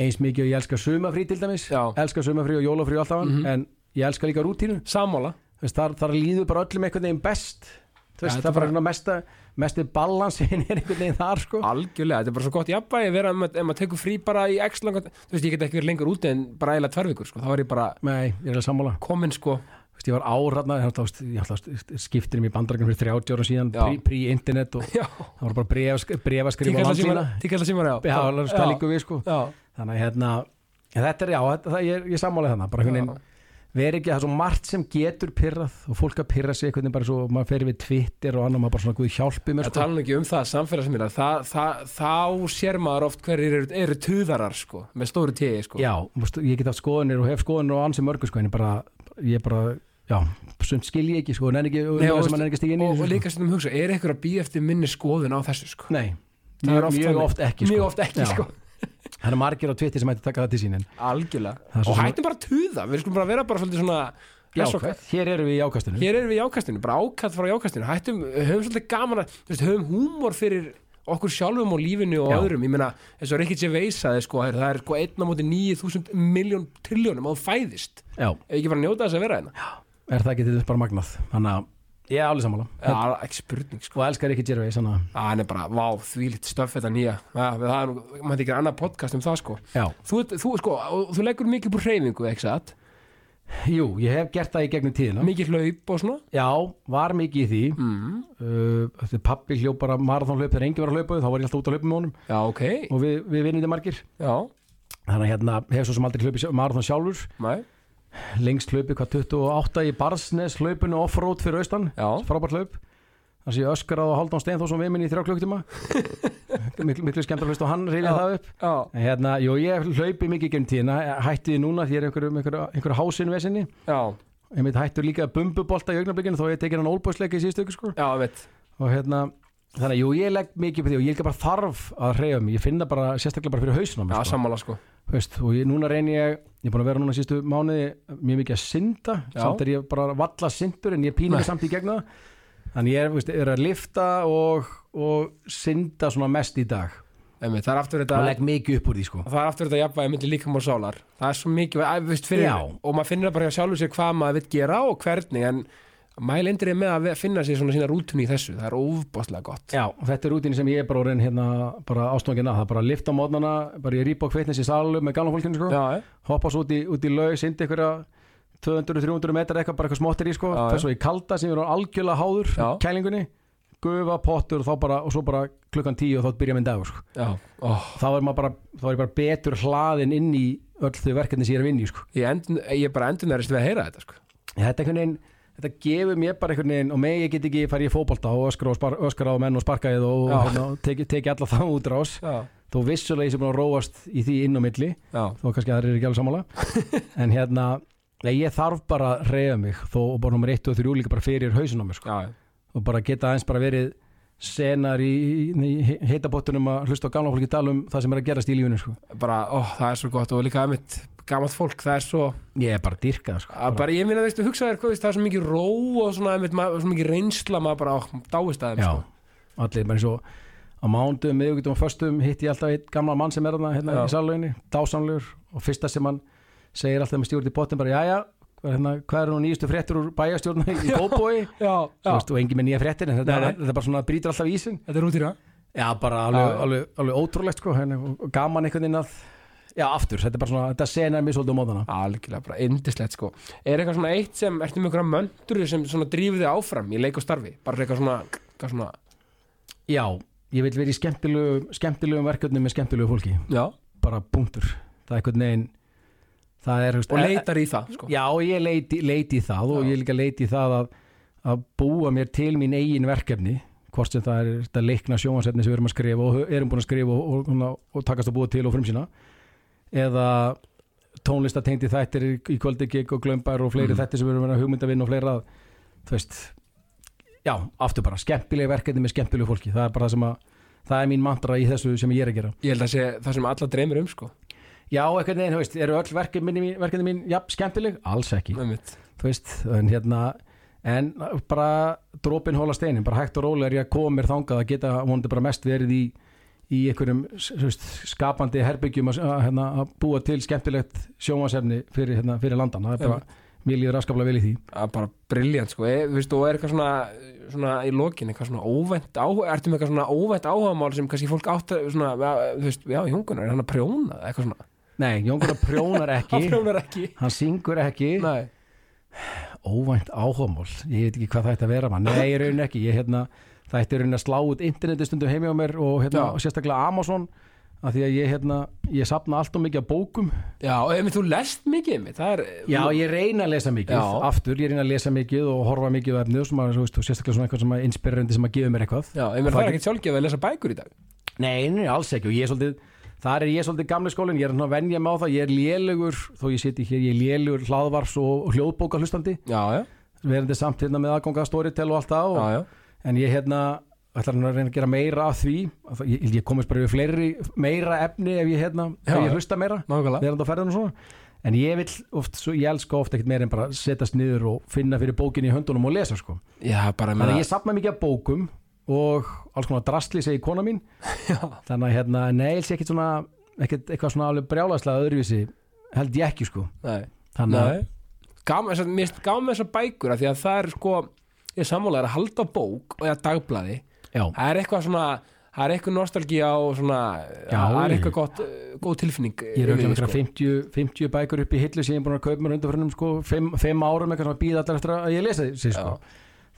eins mikið og ég elska sumafrí til dæmis, Já. elska sumafrí og jólafrí alltaf Mhm. en ég elska líka rútínu sammála, veist, þar, þar líður bara öllum einhvern veginn best veist, Ja, það er bara bara... mesta, mesti balansin er einhvern veginn þar sko. algjörlega, þetta er bara svo gott jafnvægi að vera ef maður, tekur frí bara í x langan, þú veist, ég get ekki verið lengur úti en bara eiginlega tvær vikur, sko, þá var ég bara Nei, ég er komin, sko, Þú veist, Ég var áratna, að- að skiptir um í bandarækjum fyrir 30 ára síðan prí-internet og já, það var bara bref, brefaskrif á landsína tíkalla símar, já, Já, það líka við sko. Já, Þannig að hérna, þetta er já, þetta, það, ég, ég sammála þannig bara veginn veri ekki, það er svo margt sem getur pyrrað og fólk að pyrra sig veginn bara svo maður fer við Twitter og annar maður bara svona guð hjálpi mér það sko. tala nú ekki um það samfélagsmiðlar, það, það, þá sér maður oft hverjir eru, eru tuðarar, sko, með stóru tíi, sko, Já, ég get haft skoðunir og hef skoðunir og ansi mörgu sko en ég bara, ég bara já, sumt skil ég ekki sko, ekki, og og, sem nenni ekki og, og sko. líka stundum hugsa, er eitthvað að býja eftir minni skoðun á þessu, sko, Nei, mjög, oft mjög oft ekki sko. mjög oft ekki, sko, Það er margir á Twitter sem hætti taka það til sín en algjörlega, og sem- hættum bara að tuða, við skulum bara vera bara svolítið svona, jákvæð, hér erum við í ákastinu. Hér erum við í ákastinu, bara ákast frá ákastinu. Hættum, höfum svolítið gaman að þú höfum húmor fyrir okkur sjálfum og lífinu og Já. öðrum, ég meina eins og Ricky Gervais sagði sko, það er sko einn á móti 9000 miljón triljónum þú fæðist, Já, ef ekki bara njóta þess að vera hérna. Er það ekki til þess bara magnað? Þannig að ég er alveg sammála. Já, ekki spurning sko. Og elskar ekki Gervais þannig að Að hann er bara, vá, þvílitt stöff þetta nýja. Ja, það er maður ekki annað podcast um það sko. Já, þú, þú sko, og þú leggur mikið búr hreyfingu, ekki satt jú, ég hef gert það í gegnum tíðina. Mikið hlaup og svona? Já, var mikið í því. Mm. uh, Þegar pappi hljóp bara marathonhlaup þegar enginn var að hlaupa þá var ég alltaf út að hlaupa með honum. Já, ok, og við, við vinnum þetta margir. Já, Þannig að hérna, hef svo sem aldrei hlaupið marathon sjálfur. Næ, lengst hlaupið hvað 28 í Barsnes hlaupinu offroad fyrir austan. Já. Frábært hlaup þannig að ég öskarað á Haldón Steinþórsson við minn í þrjá klukktíma miklu, miklu skemmt að hlusta á hann reyna það upp. Já, en hérna, jú, ég hlaupi mikið genn tíðina. Hætti því núna því ég er einhverju, einhverju, einhverju hásinu vesinni. Já, einmitt hættur líka bumbubolta í augnablikinu þó ég tekið hann ólbóðsleika í síðustu ykkur sko. Já, veit. Og hérna þannig að jú, ég legg mikið upp því og ég líka bara þarf að hreyfa mig, ég finna bara sérstaklega bara fyrir mig Já, sko. sammála sko. Veist, og ég, núna reyni ég, ég er búin að vera núna sístu mánuði mjög mikið að synda. Já. samt er ég bara valla syndur en ég mig samt í gegna það þannig ég veist, er að lifta og, og synda svona mest í dag. Einmitt, Það er aftur og þetta legg mikið upp úr því sko. Það er aftur þetta jafnvægi myndi líka múr sálar. Það er svo mikið, að, veist, fyrir, og maður finnir bara sjálfur sér hvað maður vill gera og hvernig en mælindir er með að finna sér svona sína rútun í þessu. Það er óbáslega gott. Já, og þetta er rútinni sem ég er bara orðin hérna bara ástofangin að, það er bara að lifta mótnana bara ég rýpa á kveitnis í salu með gamla fólkinu sko, Já, hoppa svo út í, í laug, syndi einhverja 200-300 metrar eitthvað, bara eitthvað smottir í sko já. svo í kalda sem er algjörlega háður Já. kælingunni, gufa, pottur og, þá bara, og svo bara klukkan 10 og þá byrja minn dagur sko. Oh. þá er maður bara, þá er ég bara betur hlaðin inn í öll þau verkefni sem ég er að vinna í sko. ég, endun, ég er bara endunarist við að heyra þetta sko. þetta er veginn þetta gefur mér bara einhvern veginn og með ég get ekki farið í fótbolta og og öskra á menn og sparkaðið og Já. hérna, teki, teki alla það út rás Já, þó vissulega ég sem búin að róast í því inn á milli já, þó kannski að það er ekki alveg sammála en hérna, nei, ég þarf bara að reyða mig þó og bara nummer 1 og 3 líka bara fyrir hausin á mér sko. og bara geta aðeins bara verið senar í, í, í heitabottunum að hlusta á gamla fólki tala um það sem er að gerast í lífinu sko. bara, ó, það er svo gott og líka mitt gammalt fólk, það er svo ég er bara dyrkað sko. að bara, ég minna, veistu, hugsa þér, hvað, veist, það er svo mikið ró og svona, einmitt, maður- svo mikið reynsla maður bara, ó, dáist að þeim já, sko. allir bara eins og á mándum, miðugutum og föstum hitti ég alltaf einn gamla mann sem er hérna Já. í salauginni, dásamlegur og fyrsta sem hann segir alltaf með stjórn í bottin bara, hvað, hérna, hvað er nú nýjustu fréttur úr bæjastjórn í veist, og engin með nýja fréttir en þetta, nei. þetta er bara svona brýtur alltaf ísinn. Þetta er rútýra já bara alveg, Já. alveg, alveg ótrúlegt sko henni, og gaman einhvern veginn að já aftur, þetta er bara svona, þetta senar mér svolítið á móðana algjörlega, bara indislegt sko. Er eitthvað svona eitt sem, ertu með einhverja möndur sem svona drífið þig áfram í leik og starfi? Bara eitthvað svona, eitthvað svona já, ég vil vera í skemmtilegu skemmtilegum verkefnum með skemmtilegu fólki. Já, bara punktur, það er einhvern veginn það er, veist, og e- leitar í það sko. já, ég leiti, leiti í það og Já. ég líka leiti í það að, að búa mér til mín eigin verkefni hvort sem það er þetta leikna sjónvarsefni sem við erum að skrifa og erum búin að skrifa og, og, og, og takast að búa til og frumsýna eða tónlistatengdi þættir í, kvöldegik og glömbar og fleiri Mhm. þættir sem við erum að hugmynda vinna og fleira þú veist já, aftur bara, skemmtilega verkefni með skemmtilegu fólki það er bara það sem að það er mín mantra í þessu sem ég er að gera ég held að sé það sem alla dreymir um sko. Já, eitthvað neginn, þú veist, eru öll verkefni mín, verkefni mín já, skemmtileg? Alls ekki. Þú veist, en hérna en bara drópin hóla steinin bara hægt og rólega er ég að koma mér þangað að geta vonandi bara mest verið í í einhverjum veist, skapandi herbyggjum að, að, hérna, að búa til skemmtilegt sjónvarsefni fyrir, hérna, fyrir landan. Það er bara, mér líður raskaflega vel í því. Það er bara briljant sko. E, viðst, og er eitthvað svona, svona í lokin eitthvað svona óvænt áhuga ertu með eitthvað svona óvænt áhugamál sem kannski fólk átt að svona, ja, þú veist, já, Jóngunar er hann að prjóna eitthvað svona, nei, Jóngur prjónar hann ekki prjónar ekki. Hann syngur ekki. Nei, óvænt áhugamál, ég veit ekki hvað það ætti að vera maður, nei, ég raun ekki, ég hérna það ætti raun að slá út interneti stundum heimi á mér og hérna, Já. sérstaklega Amazon af því að ég hérna, ég sapna allt og mikið af bókum. Já, ef þú lest mikið einmitt, það er Já, ég reyna að lesa mikið, Já. aftur, ég reyna að lesa mikið og horfa mikið á efnið sem að, þú veist, og sérstaklega svona eitthvað sem að inspirerandi sem að gefa mér eitthvað. já, mér Það er ekkert sjálfgefið að lesa bækur í dag. Nei, nei, alls ekki. Og ég er svolítið, þar er ég svolítið gamli skólinn, ég er svona að venja mig á það, ég er lélugur, þó ég siti hér, ég er lélugur hlaðvars og, hljóðbóka hlustandi, já, já, verandi samt hérna með aðganga storytel og allt það, og, já, já, en ég hérna, ætlar hann að reyna að gera meira af því, ég, ég komist bara við fleiri, meira efni ef ég hérna, Já. ef ég hlusta meira. verandi á ferðinu og svona. En ég vil oft, svo, ég elska oft ekkert meira en bara setjast niður og finna fyrir bókinni í höndunum og lesa sko. Já, bara þannig að ég sapna mikið af bókum og alls konar drastli segi kona mín. Já, þannig að hérna, nei, ég sé ekkert svona ekkert eitthvað svona alveg brjálæslega öðruvísi held ég ekki sko. Nei, þannig að, að, með þessar bækur af því að það er sko, ég sammála er að halda bók og eða dagblaði já, það er eitthvað svona það er eitthvað nostalgía og svona Já, það er ég- eitthvað gott, uh, góð tilfinning ég er yfir auðvitað því, með 50, 50 bækur upp í hillu sem ég er búin að kaupa mér undanförnum sko. 5 árum eitthvað sem að býða allar eftir að ég lesa þessi sko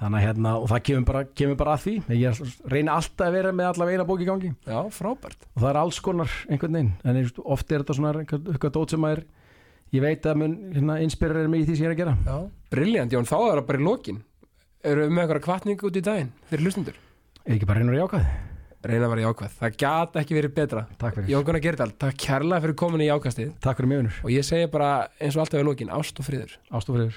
þannig að hérna, og það kemur bara, kemur bara að því. Ég reyna alltaf að vera með allavega eina bók í gangi. Já, frábært. Og það er alls konar einhvern veginn. En þú veist, oft er þetta svona eitthvað, dót sem að er ég veit að mun hérna, inspirar mig í því sem ég er að gera. Já. briljant, Jón, þá er það bara í lokin. Eru við með eitthvað kvartning út í daginn fyrir hlustundur er ekki bara reynur að jákað reyna að vera jákvæð, það gat ekki verið betra. Takk fyrir, Jón Gunnar Gerdal, takk kærlega fyrir komin í jákastið. Takk fyrir mjögunur og ég segi bara eins og alltaf í lokin, ást og friður. Ástofriður